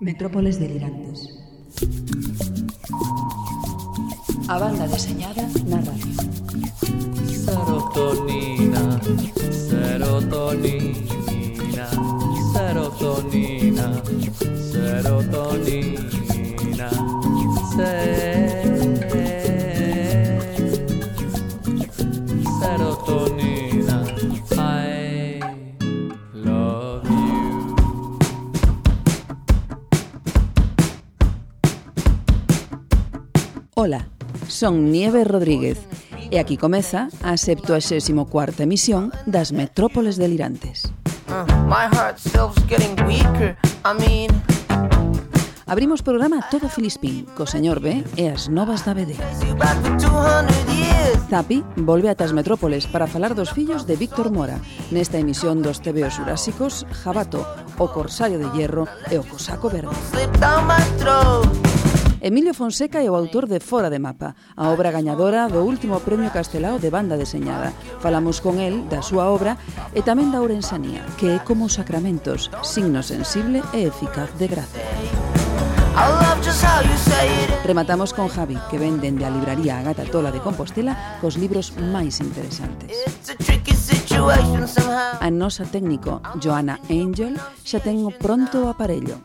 Metrópoles delirantes. A banda deseñada na radio. Serotonina, serotonina, serotonina, serotonina, serotonina. Ola, son Nieves Rodríguez e aquí comeza a 74ª emisión das Metrópoles Delirantes. Uh, weaker, I mean... Abrimos programa todo Filispín co señor B e as novas da BD. Zapi volve ata as metrópoles para falar dos fillos de Víctor Mora nesta emisión dos TVOs Jurásicos, Jabato, o Corsario de Hierro e o Cosaco Verde. Emilio Fonseca é o autor de Fora de Mapa, a obra gañadora do último Premio Castelao de Banda Deseñada. Falamos con el da súa obra e tamén da Ourensanía, que é como os sacramentos, signo sensible e eficaz de gracia. Rematamos con Javi, que ven dende a libraría Agata Tola de Compostela cos libros máis interesantes. A nosa técnico, Joana Angel, xa ten pronto o aparello,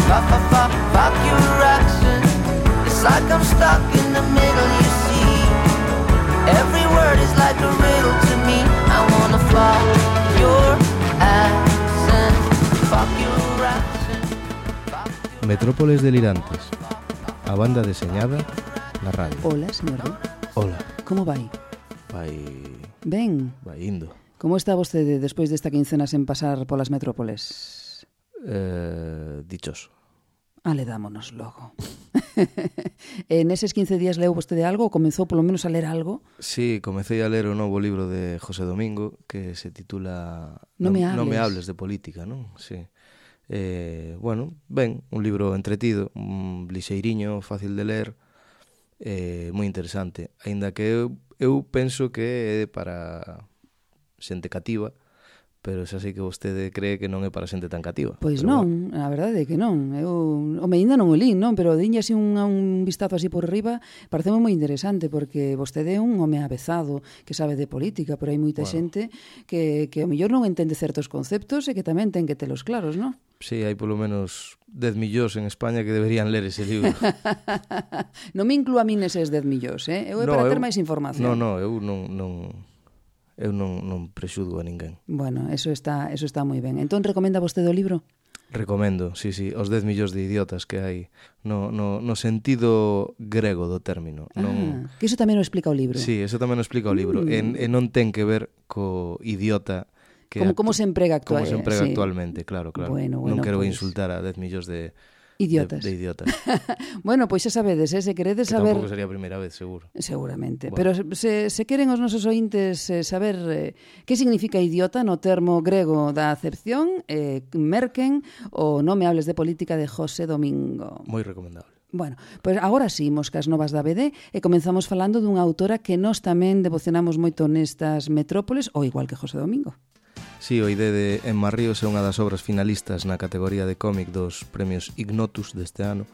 fuck, fuck, fuck, fuck your accent. It's like I'm stuck in the middle, you see. Every word is like a riddle to me. I wanna fuck your accent. Fuck your accent. Fuck your... Metrópoles delirantes. A banda deseñada na radio. Hola, señor. Hola. Como vai? Vai... Ben. Vai indo. Como está vostede despois desta quincena sen pasar polas metrópoles? Eh, dichoso. Ah, Ale dámonos logo. e neses 15 días leu vostede algo ou comezou polo menos a ler algo? Sí, comecei a ler o novo libro de José Domingo que se titula No, no me hables, no me hables de política, non? Sí. Eh, bueno, ben, un libro entretido, un lixeiriño, fácil de ler, eh, moi interesante. Ainda que eu, eu penso que é para xente cativa, pero xa sei que vostede cree que non é para xente tan cativa. Pois pero non, bueno. a verdade é que non. Eu, o me ainda non o lín, non? Pero dinlle así un, un vistazo así por riba, parece moi interesante, porque vostede é un home avezado, que sabe de política, pero hai moita bueno. xente que, que o mellor non entende certos conceptos e que tamén ten que telos claros, non? Sí, hai polo menos 10 millóns en España que deberían ler ese libro. non me inclúa a min neses 10 millóns, eh? Eu é no, para eu, máis información. Non, non, eu non, non, eu non, non prexudo a ninguén. Bueno, eso está, eso está moi ben. Entón, recomenda vostede o libro? Recomendo, sí, sí, os 10 millóns de idiotas que hai no, no, no sentido grego do término. Ah, non... que iso tamén o explica o libro. Sí, iso tamén o explica o libro. Mm. E, e non ten que ver co idiota que... Como, como se emprega, actual, como se emprega sí. actualmente, claro, claro. Bueno, bueno, non quero pues... insultar a 10 millóns de Idiotas. De, de idiotas. bueno, pois xa sabedes, eh, se queredes que saber... Tampouco sería a primeira vez, seguro. Seguramente. Bueno. Pero se, se queren os nosos ointes eh, saber eh, que significa idiota no termo grego da acepción, eh, merquen o non me hables de política de José Domingo. Moi recomendable. Bueno, pois agora sí, imos cas novas da BD e comenzamos falando dunha autora que nós tamén devocionamos moito nestas metrópoles, ou igual que José Domingo. Si, sí, o ID de Emma Ríos é unha das obras finalistas na categoría de cómic dos premios Ignotus deste ano.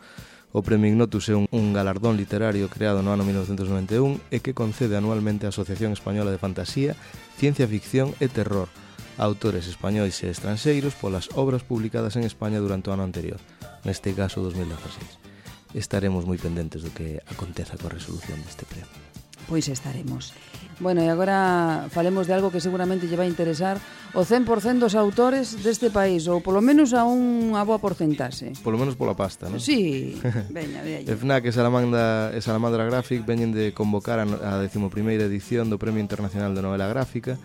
O Premio Ignotus é un, un galardón literario creado no ano 1991 e que concede anualmente a Asociación Española de Fantasía, Ciencia Ficción e Terror a autores españois e estranxeiros polas obras publicadas en España durante o ano anterior, neste caso 2016. Estaremos moi pendentes do que aconteza coa resolución deste premio pois estaremos. Bueno, e agora falemos de algo que seguramente lle vai interesar o 100% dos autores deste país, ou polo menos a unha boa porcentaxe. Polo menos pola pasta, non? Sí, veña, veña. FNAC e Salamandra, e Salamandra Graphic veñen de convocar a 11ª edición do Premio Internacional de Novela Gráfica,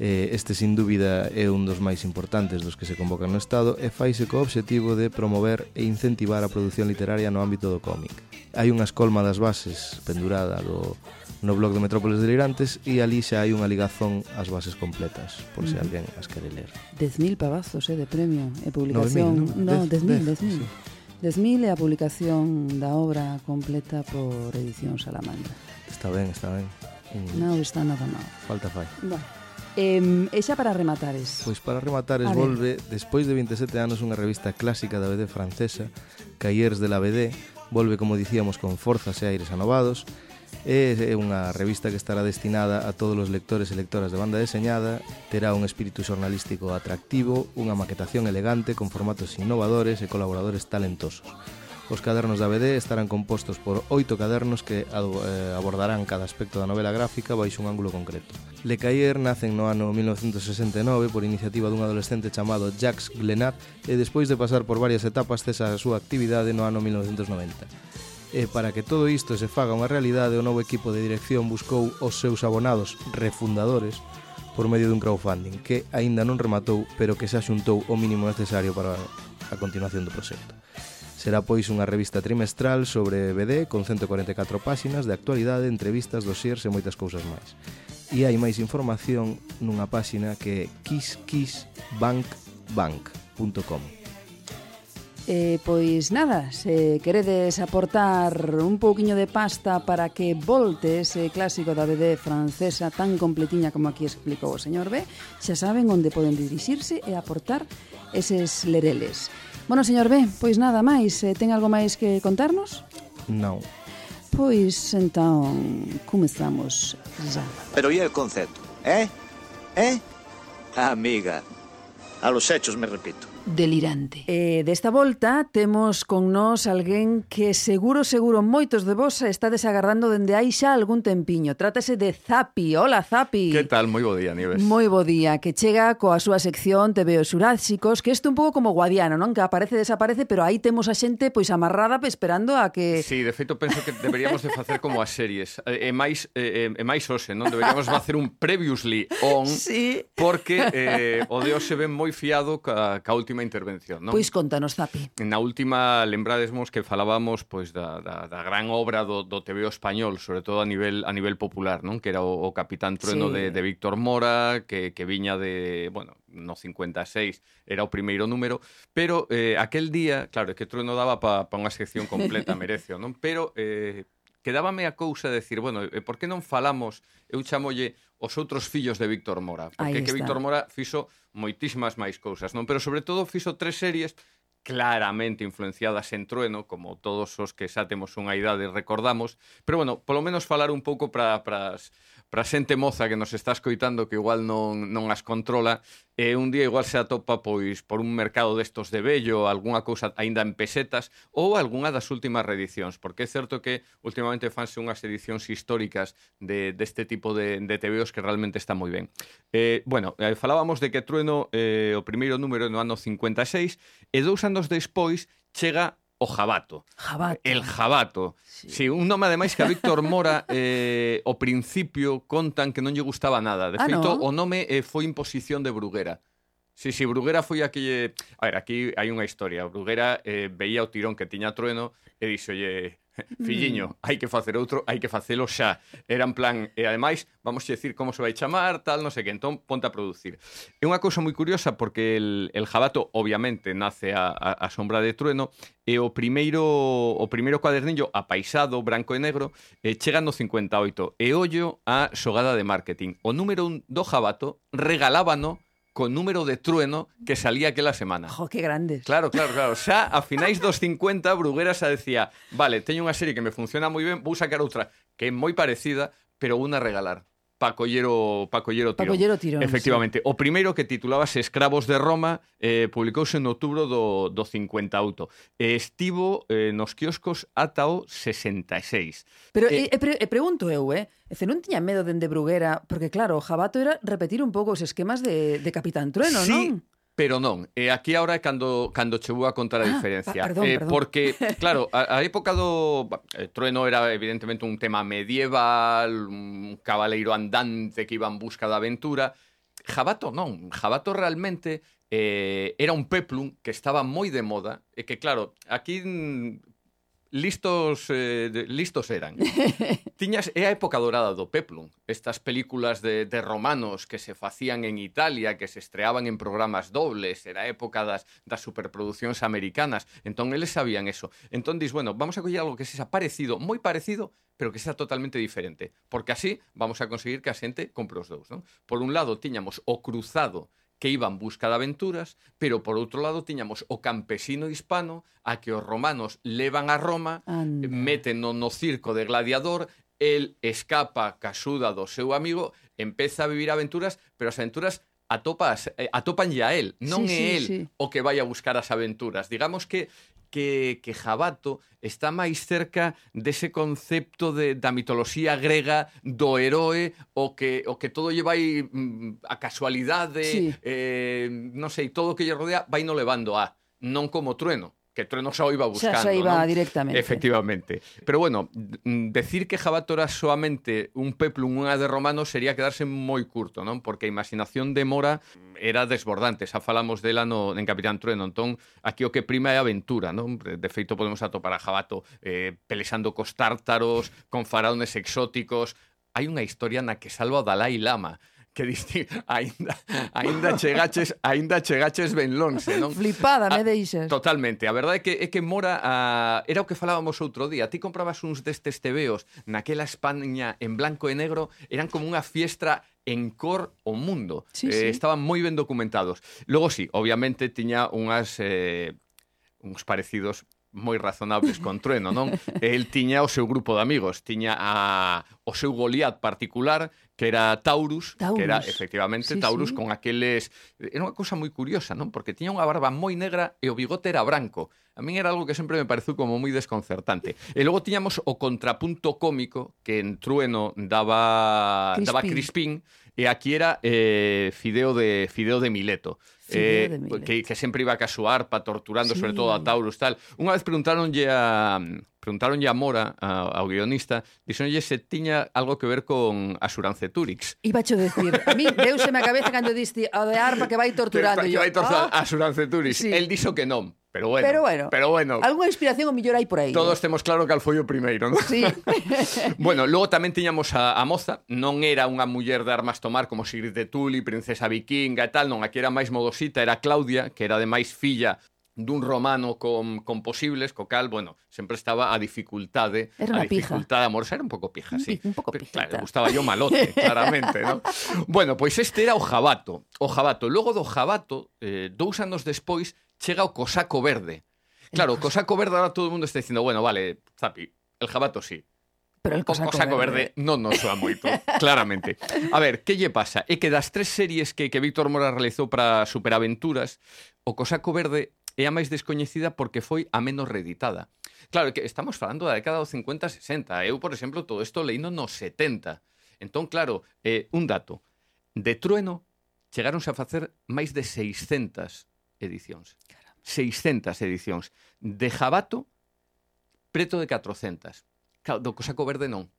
Eh, este sin dúbida é un dos máis importantes dos que se convocan no Estado e faise co obxectivo de promover e incentivar a produción literaria no ámbito do cómic. Hai unha escolma das bases pendurada do, no blog de Metrópoles Delirantes e ali xa hai unha ligazón ás bases completas, por se alguén as quere ler. 10.000 pavazos eh, de premio e publicación. 9.000, non? No, 10.000, 10.000. Sí. 10.000 é a publicación da obra completa por Edición Salamandra. Está ben, está ben. Mm. Non está nada mal. Falta fai. Bueno. Eh, e xa para rematares. Pois para rematar es volve, despois de 27 anos, unha revista clásica da BD francesa, Cahiers de la BD, volve, como dicíamos, con forzas e aires anovados, É unha revista que estará destinada a todos os lectores e lectoras de banda deseñada, terá un espírito xornalístico atractivo, unha maquetación elegante con formatos innovadores e colaboradores talentosos. Os cadernos da BD estarán compostos por oito cadernos que eh, abordarán cada aspecto da novela gráfica baixo un ángulo concreto. Le Cayer nacen no ano 1969 por iniciativa dun adolescente chamado Jacques Glenat e despois de pasar por varias etapas cesa a súa actividade no ano 1990. E para que todo isto se faga unha realidade, o novo equipo de dirección buscou os seus abonados refundadores por medio dun crowdfunding que aínda non rematou, pero que se axuntou o mínimo necesario para a continuación do proxecto. Será pois unha revista trimestral sobre BD con 144 páxinas de actualidade, entrevistas, dosiers e moitas cousas máis. E hai máis información nunha páxina que é kisskissbankbank.com. Eh, pois nada, se queredes aportar un pouquiño de pasta para que volte ese clásico da BD francesa tan completiña como aquí explicou o señor B, xa saben onde poden dirixirse e aportar eses lereles. Bueno, señor B, pois nada máis, eh, ten algo máis que contarnos? Non. Pois entón comezamos xa. Pero e o concepto? Eh? Eh? Amiga, a los hechos me repito delirante. E desta volta temos con nós alguén que seguro, seguro, moitos de vos está desagardando dende aí xa algún tempiño. Trátase de Zapi. Hola, Zapi. Que tal? Moi bo día, Nieves. Moi bo día, que chega coa súa sección TV os Xuráxicos, que isto un pouco como Guadiana, non? Que aparece, desaparece, pero aí temos a xente pois amarrada esperando a que... Sí, de feito, penso que deberíamos de facer como as series. E máis, e, e máis hoxe, non? Deberíamos facer un previously on, sí. porque eh, o de hoxe ven moi fiado ca, ca última última intervención, non? Pois contanos, Zapi. Na última lembrádesmos que falábamos pois da, da, da gran obra do, do TVO español, sobre todo a nivel a nivel popular, non? Que era o, o Capitán Trueno sí. de, de Víctor Mora, que, que viña de, bueno, no 56 era o primeiro número, pero eh, aquel día, claro, é que Trueno daba para pa unha sección completa, merecio, non? Pero eh, quedábame a cousa de decir, bueno, e por que non falamos, eu chamolle os outros fillos de Víctor Mora, porque que Víctor Mora fixo moitísimas máis cousas, non? Pero sobre todo fixo tres series claramente influenciadas en Trueno, como todos os que xa temos unha idade recordamos, pero bueno, polo menos falar un pouco para para para xente moza que nos está escoitando que igual non, non as controla, e un día igual se atopa pois por un mercado destos de vello, algunha cousa aínda en pesetas ou algunha das últimas reedicións, porque é certo que últimamente fanse unhas edicións históricas de deste tipo de de TVOs que realmente está moi ben. Eh, bueno, eh, falábamos de que Trueno eh, o primeiro número no ano 56 e dous anos despois chega o jabato. Jabato. El jabato. Sí, sí un nome ademais que a Víctor Mora eh, o principio contan que non lle gustaba nada. De ah, feito, no? o nome eh, foi imposición de Bruguera. Sí, sí, Bruguera foi aquí... Eh... A ver, aquí hai unha historia. Bruguera eh, veía o tirón que tiña Trueno e dixolle Mm. Filliño, hai que facer outro, hai que facelo xa. Era en plan, e ademais, vamos a decir como se vai chamar, tal, non sei que, entón ponte a producir. É unha cousa moi curiosa porque el, el jabato, obviamente, nace a, a, a sombra de trueno, e o primeiro o primeiro cuadernillo apaisado, branco e negro, eh, chega no 58, e ollo a xogada de marketing. O número un do jabato regalábano con número de trueno que salía aquela semana. Jo, que grandes. Claro, claro, claro. Xa a finais dos 50 Bruguera xa decía vale, teño unha serie que me funciona moi ben, vou sacar outra que é moi parecida, pero unha a regalar. pa collero, pa collero tirón. Collero tirón Efectivamente. Sí. O primeiro que titulabas Escravos de Roma eh, publicouse en outubro do, do 58. E estivo eh, nos kioscos ata o 66. Pero eh, e, pre, e pregunto eu, eh? Ece, non tiña medo dende Bruguera, porque claro, o jabato era repetir un pouco os esquemas de, de Capitán Trueno, sí, non? pero non. E aquí agora é cando, cando chegou a contar a ah, diferencia. Ah, perdón, eh, perdón. Porque, claro, a, a época do... Eh, Trueno era evidentemente un tema medieval, un cabaleiro andante que iba en busca da aventura. Jabato non. Jabato realmente eh, era un peplum que estaba moi de moda e que, claro, aquí listos eh, de, listos eran. Tiñas é a época dorada do peplum, estas películas de, de romanos que se facían en Italia, que se estreaban en programas dobles, era a época das, das superproduccións americanas, entón eles sabían eso. Entón dis, bueno, vamos a coller algo que sexa parecido, moi parecido, pero que sea totalmente diferente, porque así vamos a conseguir que a xente compre os dous, non? Por un lado tiñamos o cruzado que iba en busca de aventuras, pero por outro lado tiñamos o campesino hispano a que os romanos levan a Roma, Anda. meten no, no circo de gladiador, el escapa casuda do seu amigo, empeza a vivir aventuras, pero as aventuras atopas, eh, atopan ya él, non sí, é sí, el sí. o que vai a buscar as aventuras. Digamos que que, que Jabato está máis cerca dese concepto de, da mitoloxía grega do heroe o que, o que todo lle vai mm, a casualidade, sí. eh, non sei, todo o que lle rodea vai no levando a, non como trueno que Trueno Sao iba buscando. Xa, xa iba ¿no? directamente. Efectivamente. Pero bueno, mm, decir que Jabato era solamente un peplum, unha de romano, sería quedarse moi curto, non? Porque a imaginación de Mora era desbordante. Xa falamos dela no, en Capitán Trueno. Entón, aquí o que prima é a aventura, non? De feito, podemos atopar a Jabato eh, pelexando cos tártaros, con faraones exóticos, hai unha historia na que salva o Dalai Lama que diste aínda aínda chegaches, aínda chegaches ben longe, non? Flipada me ah, deixas. Totalmente. A verdade é que é que mora a era o que falábamos outro día. Ti comprabas uns destes tebeos naquela España en blanco e negro, eran como unha fiestra en cor o mundo. Sí, eh, sí. Estaban moi ben documentados. Logo sí, obviamente tiña unhas eh, uns parecidos moi razonables con Trueno, non? El tiña o seu grupo de amigos, tiña a, o seu Goliat particular, que era Taurus, Taurus. que era efectivamente sí, Taurus sí. con aqueles... Era unha cousa moi curiosa, non? Porque tiña unha barba moi negra e o bigote era branco. A min era algo que sempre me pareceu como moi desconcertante. E logo tiñamos o contrapunto cómico que en Trueno daba Crispín, daba Crispín e aquí era eh, Fideo de Fideo de Mileto, eh, que, que sempre iba a casuarpa torturando sí. sobre todo a Taurus tal. Unha vez preguntaronlle a preguntaronlle a Mora, a, ao guionista, dixonlle se tiña algo que ver con Asurance Turix. Iba a decir, a mí deuseme a cabeza cando diste o de arpa que vai torturando. Que, que vai torturando, ah. Asurance Turix. Sí. El dixo que non, Pero bueno, pero bueno, pero bueno. Alguna inspiración o mellor hai por aí. Todos eh? temos claro que al foi o primeiro, non? Sí. bueno, logo tamén tiñamos a, a moza, non era unha muller de armas tomar como Sigrid de Tuli, princesa vikinga e tal, non, aquí era máis modosita, era Claudia, que era ademais filla dun romano con, con posibles, co cal, bueno, sempre estaba a dificultade, era a dificultade amorosa, era un pouco pija, sí. Un pouco pijita. Claro, gustaba yo malote, claramente, ¿no? Bueno, pois este era o jabato, o jabato. Logo do jabato, eh, dous anos despois, chega o cosaco verde. Claro, o cosaco verde ahora todo o mundo está dicindo, bueno, vale, Zapi, el jabato sí. Pero el cosaco, o cosaco verde. verde non nos soa moito, claramente. A ver, que lle pasa? É que das tres series que, que Víctor Mora realizou para Superaventuras, o cosaco verde é a máis descoñecida porque foi a menos reeditada. Claro, que estamos falando da década dos 50 60. Eu, por exemplo, todo isto leíno nos 70. Entón, claro, eh, un dato. De Trueno chegaronse a facer máis de 600 edicións. Caramba. 600 edicións. De Jabato, preto de 400. Claro, do Cosaco Verde non.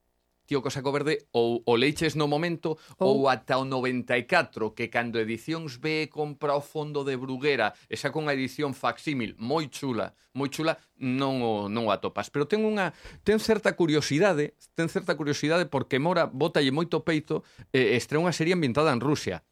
Tío Cosaco Verde ou o leiches no momento ou, ou ata o 94, que cando Edicións ve compra o fondo de Bruguera e saca unha edición facsímil moi chula, moi chula, non o, non o atopas. Pero ten unha ten certa curiosidade, ten certa curiosidade porque Mora botalle moito peito e eh, estrea unha serie ambientada en Rusia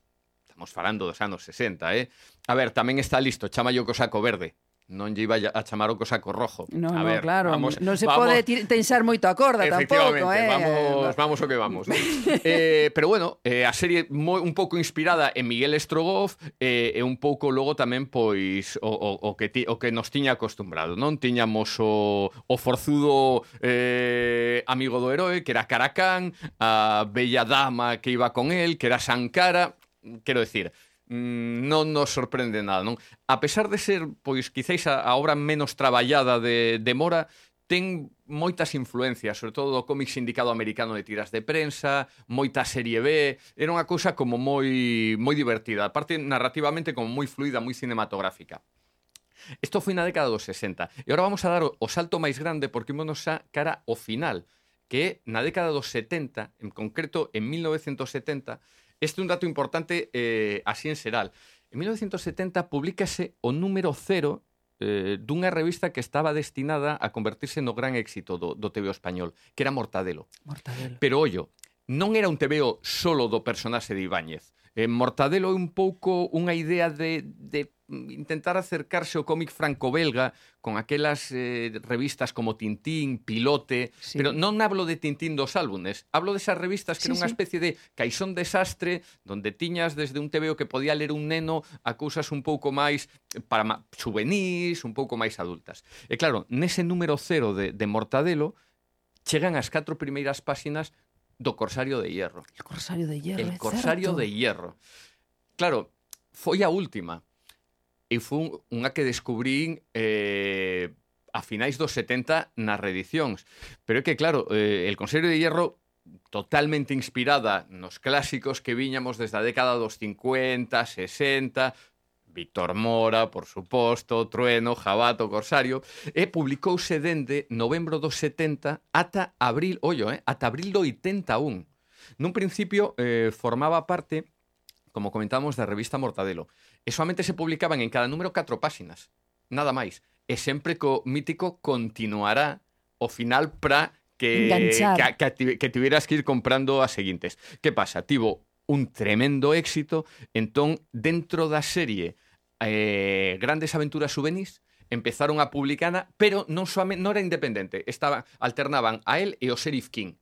estamos falando dos anos 60, eh? A ver, tamén está listo, chama yo co saco verde, non lle iba a chamar o cosaco rojo. No, a ver, no, claro, vamos, non se vamos, pode tensar moito a corda tampouco, eh. Vamos, vamos o que vamos. eh, pero bueno, eh, a serie moi, un pouco inspirada en Miguel Estrogoff eh, e un pouco logo tamén pois o, o, o que ti, o que nos tiña acostumbrado, non? Tiñamos o, o forzudo eh, amigo do heroe, que era Caracán, a bella dama que iba con el, que era Sankara, quero decir, mm, non nos sorprende nada, non? A pesar de ser, pois, quizáis a, a obra menos traballada de, de Mora, ten moitas influencias, sobre todo do cómic sindicado americano de tiras de prensa, moita serie B, era unha cousa como moi moi divertida, aparte narrativamente como moi fluida, moi cinematográfica. Isto foi na década dos 60. E agora vamos a dar o, o salto máis grande porque ímonos xa cara ao final, que é na década dos 70, en concreto en 1970, Este é un dato importante eh, así en xeral. En 1970 publícase o número cero eh, dunha revista que estaba destinada a convertirse no gran éxito do, do TVO español, que era Mortadelo. Mortadelo. Pero, ollo, non era un TVO solo do personaxe de Ibáñez. Eh, Mortadelo é un pouco unha idea de, de intentar acercarse ao cómic franco-belga con aquelas eh, revistas como Tintín, Pilote, sí. pero non hablo de Tintín dos álbumes, hablo desas revistas que sí, era unha especie de caixón desastre donde tiñas desde un TVO que podía ler un neno a cousas un pouco máis eh, para ma... juvenís, un pouco máis adultas. E claro, nese número cero de, de Mortadelo, chegan as catro primeiras páxinas do Corsario de Hierro. El Corsario de Hierro, El Corsario certo. de Hierro. Claro, foi a última, e foi unha que descubrín eh, a finais dos 70 nas reedicións. Pero é que, claro, eh, el Consello de Hierro totalmente inspirada nos clásicos que viñamos desde a década dos 50, 60, Víctor Mora, por suposto, Trueno, Jabato, Corsario, e publicouse dende novembro dos 70 ata abril, ollo, eh, ata abril do 81. Nun principio eh, formaba parte, como comentamos, da revista Mortadelo, e solamente se publicaban en cada número catro páxinas, nada máis. E sempre co mítico continuará o final para que, Enganchar. que, que, que tiveras que ir comprando as seguintes. Que pasa? Tivo un tremendo éxito, entón, dentro da serie eh, Grandes Aventuras Juvenis, empezaron a publicana, pero non, soame, non era independente, estaba, alternaban a él e o Sheriff King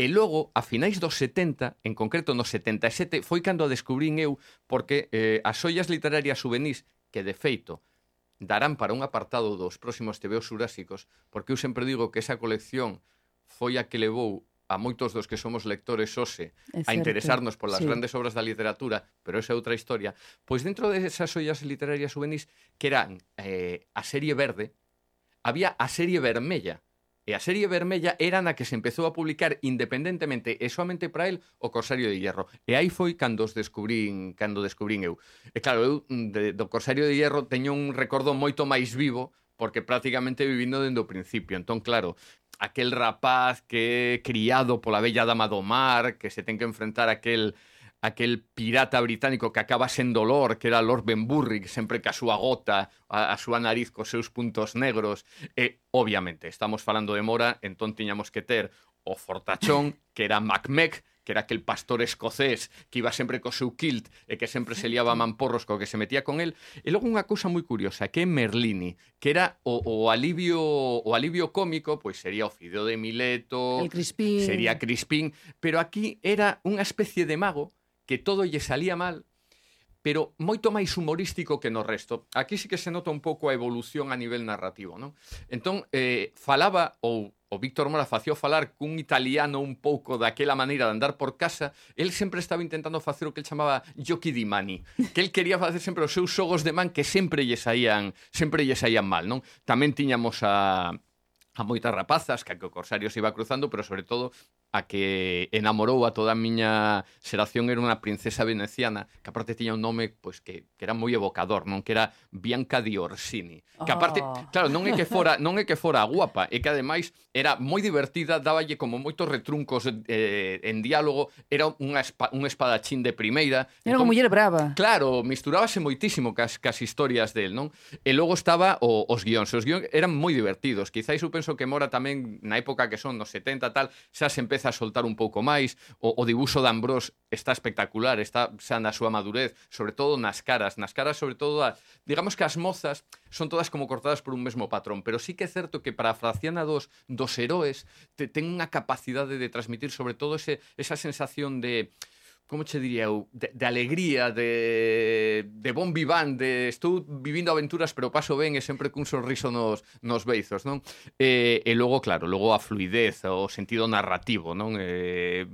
E logo, a finais dos 70, en concreto no 77, foi cando a descubrín eu, porque eh, as ollas literarias juvenís, que de feito darán para un apartado dos próximos tebeos Jurásicos, porque eu sempre digo que esa colección foi a que levou a moitos dos que somos lectores hoxe a interesarnos polas sí. grandes obras da literatura, pero esa é outra historia, pois dentro desas ollas literarias juvenís, que eran eh, a serie verde, había a serie vermella, E a serie vermella era na que se empezou a publicar independentemente e soamente para el o Corsario de Hierro. E aí foi cando os descubrín, cando descubrín eu. E claro, eu mm, de, do Corsario de Hierro teño un recordo moito máis vivo porque prácticamente vivindo dende o principio. Entón, claro, aquel rapaz que é criado pola bella dama do mar, que se ten que enfrentar aquel aquel pirata británico que acaba sendo Lord, que era Lord Benburry, sempre que a súa gota, a, a súa nariz cos seus puntos negros, e, obviamente, estamos falando de Mora, entón tiñamos que ter o Fortachón, que era Macmec, que era aquel pastor escocés que iba sempre co seu kilt e que sempre se liaba mamporros co que se metía con el. E logo unha cousa moi curiosa, que é Merlini, que era o, o alivio o alivio cómico, pois sería o Fideo de Mileto, el Crispín. sería Crispín, pero aquí era unha especie de mago que todo lle salía mal, pero moito máis humorístico que no resto. Aquí sí que se nota un pouco a evolución a nivel narrativo, non? Entón, eh, falaba ou o Víctor Mora facía falar cun italiano un pouco daquela maneira de andar por casa, el sempre estaba intentando facer o que el chamaba jockey di mani, que el quería facer sempre os seus xogos de man que sempre lle saían, sempre lle saían mal, non? Tamén tiñamos a a moitas rapazas que, que o Corsario se iba cruzando, pero sobre todo a que enamorou a toda a miña xeración era unha princesa veneciana que aparte tiña un nome pois que, que era moi evocador, non que era Bianca di Orsini, que aparte, oh. claro, non é que fora, non é que fora guapa, é que ademais era moi divertida, dáballe como moitos retruncos eh, en diálogo, era unha espa, un espadachín de primeira. Era entón, unha muller brava. Claro, misturábase moitísimo cas, cas historias del, non? E logo estaba o, os guións, os guións eran moi divertidos, quizáis eu penso que Mora tamén na época que son nos 70 tal, xa se empeza a soltar un pouco máis, o, o dibuxo de Ambrós está espectacular, está xa na súa madurez, sobre todo nas caras, nas caras sobre todo, a, digamos que as mozas son todas como cortadas por un mesmo patrón, pero sí que é certo que para a Fraciana dos, dos heróes te, ten unha capacidade de transmitir sobre todo ese, esa sensación de como che diría eu, de, de alegría, de, de bon viván, de estou vivindo aventuras pero paso ben e sempre cun sorriso nos, nos beizos, non? E, e logo, claro, logo a fluidez, o sentido narrativo, non? E,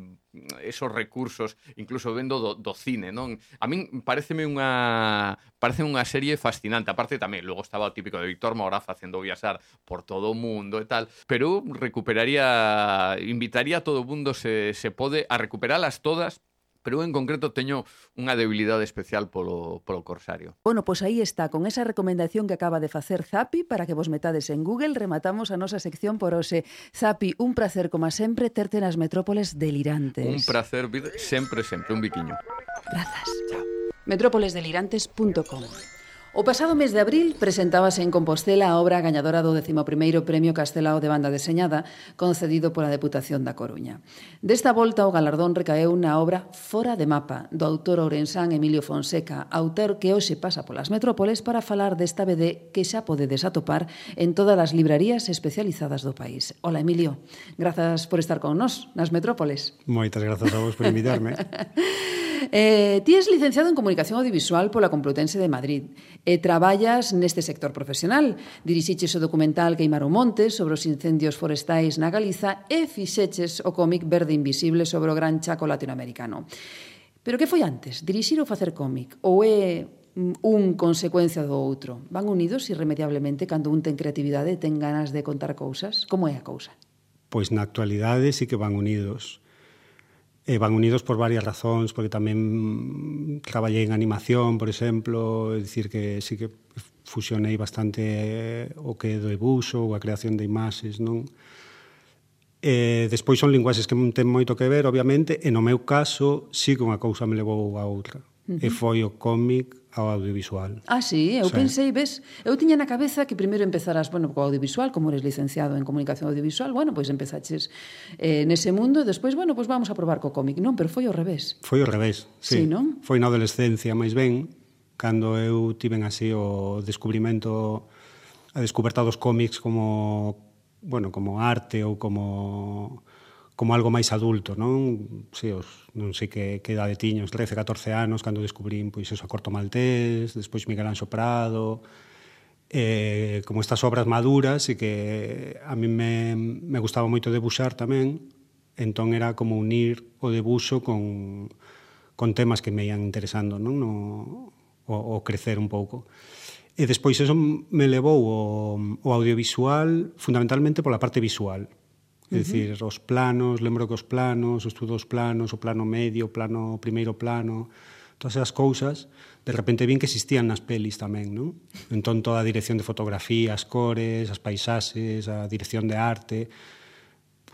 esos recursos, incluso vendo do, do cine, non? A min pareceme unha parece unha serie fascinante. Aparte tamén, logo estaba o típico de Víctor Mora facendo viaxar por todo o mundo e tal, pero recuperaría invitaría a todo o mundo se, se pode a recuperalas todas pero eu en concreto teño unha debilidade especial polo, polo Corsario. Bueno, pois aí está, con esa recomendación que acaba de facer Zapi para que vos metades en Google, rematamos a nosa sección por hoxe. Zapi, un placer, como sempre, terte nas metrópoles delirantes. Un placer, sempre, sempre, un biquiño. Grazas. Chao. metrópolesdelirantes.com O pasado mes de abril presentábase en Compostela a obra gañadora do 11º Premio Castelao de Banda Deseñada concedido pola Deputación da Coruña. Desta volta o galardón recaeu na obra Fora de Mapa do autor ourensán Emilio Fonseca, autor que hoxe pasa polas metrópoles para falar desta BD que xa podedes atopar en todas as librarías especializadas do país. Ola Emilio, grazas por estar con nós nas metrópoles. Moitas grazas a vos por invitarme. Eh, ti és licenciado en Comunicación Audiovisual pola Complutense de Madrid e traballas neste sector profesional. Dirixiches o documental Queimar o Monte sobre os incendios forestais na Galiza e fixeches o cómic Verde Invisible sobre o gran chaco latinoamericano. Pero que foi antes? Dirixir ou facer cómic? Ou é mm, un consecuencia do outro. Van unidos irremediablemente cando un ten creatividade, e ten ganas de contar cousas. Como é a cousa? Pois na actualidade sí que van unidos eh, van unidos por varias razóns, porque tamén traballei en animación, por exemplo, é dicir que sí que fusionei bastante eh, o que é do ebuso ou a creación de imaxes, non? E eh, despois son linguaxes que non ten moito que ver, obviamente, e no meu caso sí que unha cousa me levou a outra. Uh -huh. E foi o cómic ao audiovisual. Ah, sí, eu sí. pensei, ves, eu tiña na cabeza que primeiro empezaras, bueno, co audiovisual, como eres licenciado en comunicación audiovisual, bueno, pois empezaches eh, nese mundo, e despois, bueno, pois vamos a probar co cómic, non? Pero foi ao revés. Foi ao revés, sí. sí non? Foi na adolescencia, máis ben, cando eu tiven así o descubrimento, a descoberta dos cómics como, bueno, como arte ou como como algo máis adulto, non? Si, os, non sei que, que edade tiña, uns 13, 14 anos, cando descubrín pois eso, a Corto Maltés, despois Miguel Anxo Prado, eh, como estas obras maduras e que a mí me, me gustaba moito debuxar tamén, entón era como unir o debuxo con, con temas que me ian interesando, non? No, o, o crecer un pouco. E despois eso me levou o, o audiovisual fundamentalmente pola parte visual, É dicir, os planos, lembro que os planos, os estudos planos, o plano medio, o plano o primeiro plano, todas esas cousas, de repente vin que existían nas pelis tamén, non? Entón toda a dirección de fotografía, as cores, as paisaxes, a dirección de arte,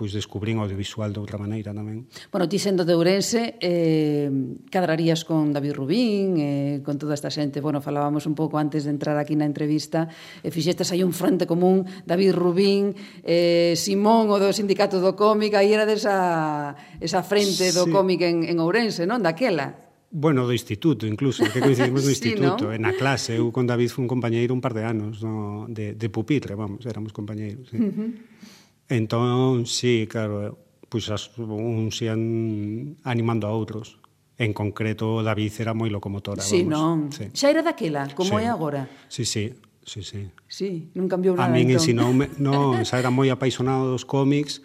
pois descubrín o audiovisual de outra maneira tamén. Bueno, ti sendo de Ourense, eh, cadrarías con David Rubín, eh, con toda esta xente, bueno, falábamos un pouco antes de entrar aquí na entrevista, e eh, fixestes aí un frente común, David Rubín, eh, Simón, o do Sindicato do Cómic, aí era desa esa frente do sí. cómic en, en Ourense, non? Daquela. Bueno, do instituto, incluso, que coincidimos no sí, instituto, sí, no? na clase. Eu con David fun compañeiro un par de anos no, de, de pupitre, vamos, éramos compañeiros. Sí. Uh -huh. Entón, sí, claro, eh, pois as, uns ian animando a outros. En concreto, David era moi locomotora. Sí, vamos. non? Sí. Xa era daquela, como sí. é agora? Sí, sí. Sí, sí. Sí, non cambiou nada. A min entón. ensinoume, non, xa era moi apaixonado dos cómics,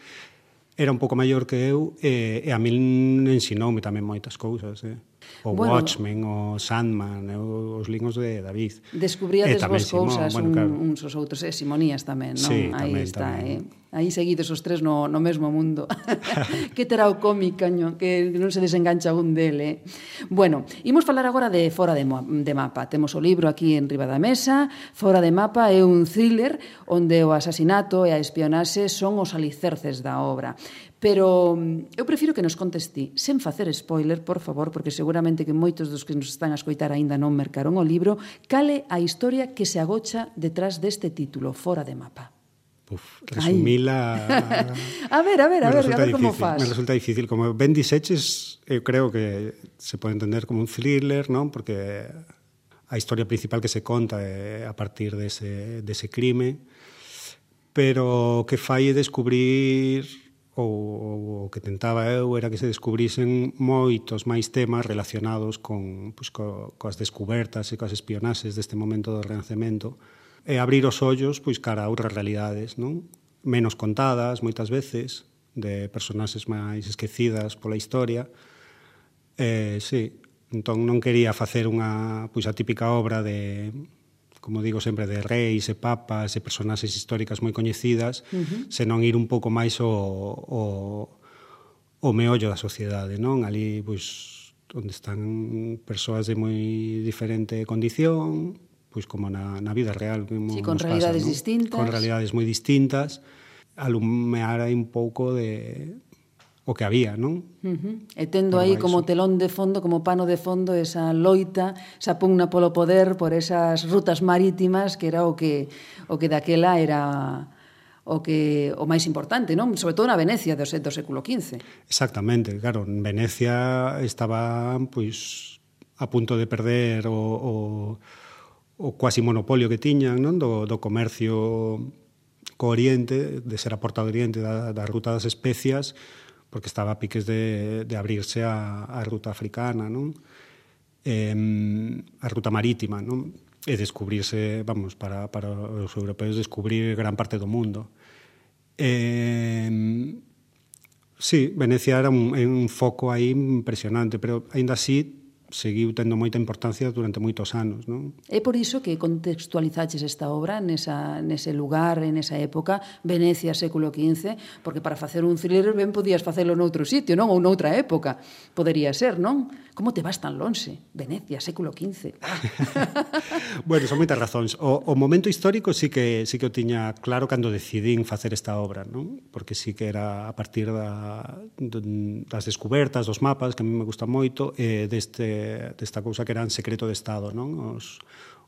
era un pouco maior que eu e, e a min ensinoume tamén moitas cousas, eh. O bueno, Watchmen, o Sandman, eu, os lingos de David. Descubríades vos cousas bueno, claro. uns os outros, e Simonías tamén, non? Sí, Aí tamén, está, tamén. eh aí seguidos os tres no, no mesmo mundo. que terá o cómic, caño, que non se desengancha un dele. Eh? Bueno, imos falar agora de Fora de, de Mapa. Temos o libro aquí en riba da mesa. Fora de Mapa é un thriller onde o asasinato e a espionaxe son os alicerces da obra. Pero mm, eu prefiro que nos contes ti, sen facer spoiler, por favor, porque seguramente que moitos dos que nos están a escoitar aínda non mercaron o libro, cale a historia que se agocha detrás deste título, Fora de Mapa. Uf, resumila... a ver, a ver, a ver, a ver como faz. Me resulta difícil. Como ben dixeches, eu creo que se pode entender como un thriller, non? Porque a historia principal que se conta é a partir dese, dese crime, pero que fai é descubrir ou, o que tentaba eu era que se descubrisen moitos máis temas relacionados con, pois, co, coas descubertas e coas espionaxes deste momento do Renacemento, e abrir os ollos pois cara a outras realidades, non? Menos contadas moitas veces de personaxes máis esquecidas pola historia. Eh, sí, entón non quería facer unha pois a típica obra de como digo sempre, de reis e papas e personaxes históricas moi coñecidas, uh -huh. senón ir un pouco máis o, o, o meollo da sociedade, non? Ali, pois, onde están persoas de moi diferente condición, pois como na, na vida real. Como sí, con realidades pasa, ¿no? distintas. Con realidades moi distintas, alumear aí un pouco de o que había, non? Uh -huh. E tendo aí como telón de fondo, como pano de fondo, esa loita, esa pugna polo poder, por esas rutas marítimas, que era o que, o que daquela era o que o máis importante, non? Sobre todo na Venecia do, do século XV. Exactamente, claro, en Venecia estaba pois a punto de perder o, o o quasi monopolio que tiñan non do, do comercio co Oriente, de ser a porta do Oriente da, da ruta das especias, porque estaba a piques de, de abrirse a, a ruta africana, non? Eh, a ruta marítima, non? E descubrirse, vamos, para, para os europeos descubrir gran parte do mundo. Eh, sí, Venecia era un, un foco aí impresionante, pero aínda así seguiu tendo moita importancia durante moitos anos. Non? É por iso que contextualizaches esta obra nesa, nese lugar, en esa época, Venecia, século XV, porque para facer un thriller ben podías facelo noutro sitio, non? Ou noutra época, podería ser, non? Como te vas tan lonxe? Venecia, século XV. bueno, son moitas razóns. O, o momento histórico sí que sí que o tiña claro cando decidín facer esta obra, non? Porque sí que era a partir da, das descubertas, dos mapas, que a mí me gusta moito, eh, deste, desta cousa que eran secreto de Estado, non? Os,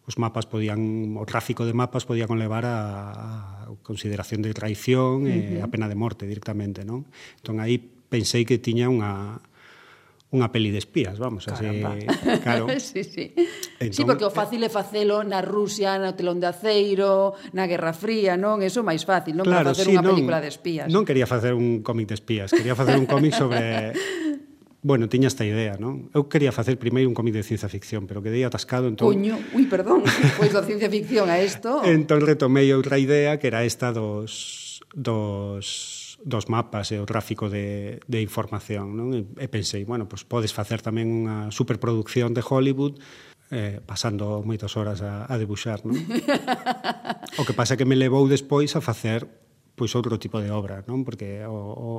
os mapas podían o tráfico de mapas podía conlevar a, a consideración de traición uh -huh. e a pena de morte directamente, non? Entón aí pensei que tiña unha unha peli de espías, vamos, así, claro. sí, sí. Entón, sí, porque o fácil é facelo na Rusia, no telón de aceiro, na Guerra Fría, non? Eso é máis fácil, non claro, para facer sí, unha non, película de espías. Non quería facer un cómic de espías, quería facer un cómic sobre Bueno, tiña esta idea, non? Eu quería facer primeiro un cómic de ciencia ficción, pero quedei atascado entón... Coño, ui, perdón, pois da ciencia ficción a isto... entón retomei outra idea que era esta dos dos dos mapas e o tráfico de, de información. Non? E, e pensei, bueno, pues podes facer tamén unha superproducción de Hollywood eh, pasando moitas horas a, a debuxar. Non? o que pasa é que me levou despois a facer pois outro tipo de obra, non? Porque o, o,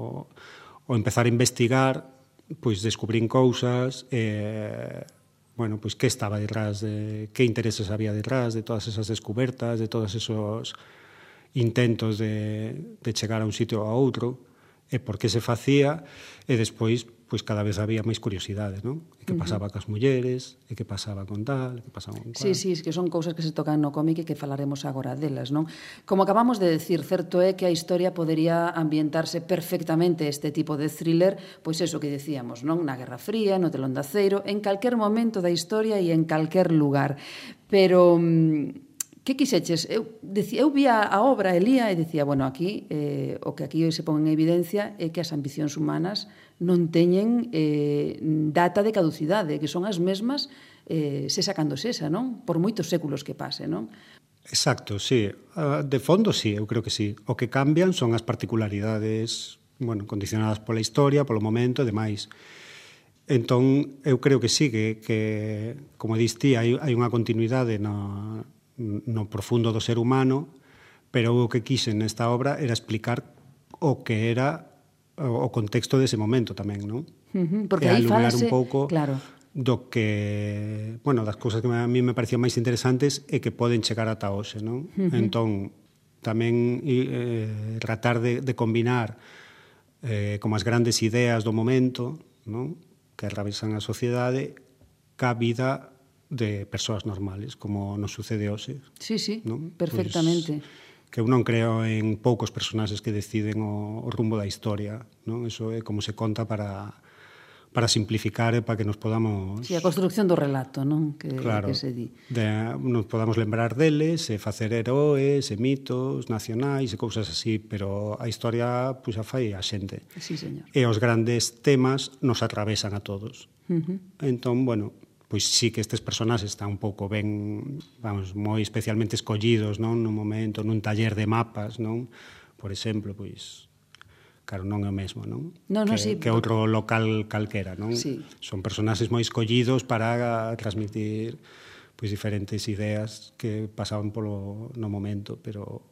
o empezar a investigar, pois descubrín cousas, eh, bueno, pois que estaba detrás de que intereses había detrás de todas esas descubertas, de todos esos intentos de, de chegar a un sitio ou a outro, e por que se facía, e despois pois cada vez había máis curiosidade, non? E que pasaba uh -huh. cas mulleres, e que pasaba con tal, e que pasaba con cual. Sí, sí, es que son cousas que se tocan no cómic e que falaremos agora delas, non? Como acabamos de decir, certo é que a historia podería ambientarse perfectamente este tipo de thriller, pois eso que decíamos, non? Na Guerra Fría, no Telón de Aceiro, en calquer momento da historia e en calquer lugar. Pero... Mmm, que quixeches? Eu, decía, eu vía a obra, Elía, e dicía, bueno, aquí, eh, o que aquí se pon en evidencia é que as ambicións humanas non teñen eh, data de caducidade, que son as mesmas eh, sesa cando sesa, non? Por moitos séculos que pase, non? Exacto, sí. Ah, de fondo, sí, eu creo que sí. O que cambian son as particularidades bueno, condicionadas pola historia, polo momento e demais. Entón, eu creo que sí, que, que como diste, hai, hai unha continuidade na, no no profundo do ser humano, pero o que quixen nesta obra era explicar o que era o contexto dese momento tamén, non? Uh -huh, porque e aí falase, un pouco claro. do que, bueno, das cousas que a mí me parecían máis interesantes e que poden chegar ata hoxe, non? Uh -huh. Entón, tamén eh, tratar de, de combinar eh, como as grandes ideas do momento, non? que atravesan a sociedade, ca vida de persoas normales, como nos sucede hoxe. Sí, sí, non? Pois, perfectamente. Pois, que eu non creo en poucos personaxes que deciden o, o rumbo da historia, non? Eso é como se conta para para simplificar e para que nos podamos... Si, sí, a construcción do relato, non? Que, claro, que se di. De, nos podamos lembrar deles, e facer heróis e mitos nacionais, e cousas así, pero a historia pois, a fai a xente. Sí, señor. E os grandes temas nos atravesan a todos. Uh -huh. Entón, bueno, pois sí que estes personas están un pouco ben, vamos, moi especialmente escollidos, non, nun momento, nun taller de mapas, non? Por exemplo, pois claro, non é o mesmo, non? No, no, que, sí. que outro local calquera, non? Sí. Son personaxes moi escollidos para transmitir pois diferentes ideas que pasaban polo no momento, pero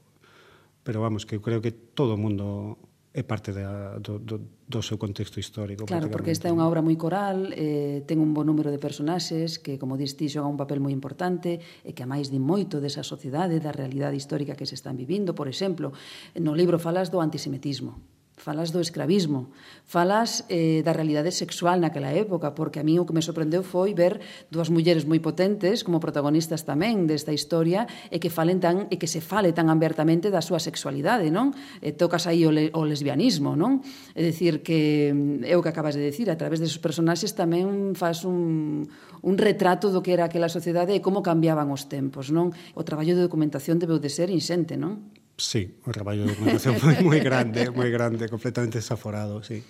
pero vamos, que eu creo que todo o mundo é parte da, do, do, do seu contexto histórico. Claro, porque esta é unha obra moi coral, eh, ten un bo número de personaxes que, como dis ti, xoga un papel moi importante e que a máis di moito desa sociedade, da realidade histórica que se están vivindo. Por exemplo, no libro falas do antisemitismo falas do escravismo, falas eh, da realidade sexual naquela época, porque a mí o que me sorprendeu foi ver dúas mulleres moi potentes como protagonistas tamén desta historia e que falen tan e que se fale tan abertamente da súa sexualidade, non? E tocas aí o, le, o lesbianismo, non? É dicir que mm, é o que acabas de decir, a través desos personaxes tamén faz un un retrato do que era aquela sociedade e como cambiaban os tempos, non? O traballo de documentación debeu de ser inxente, non? Sí, o traballo de documentación foi moi grande, moi grande, completamente desaforado, sí.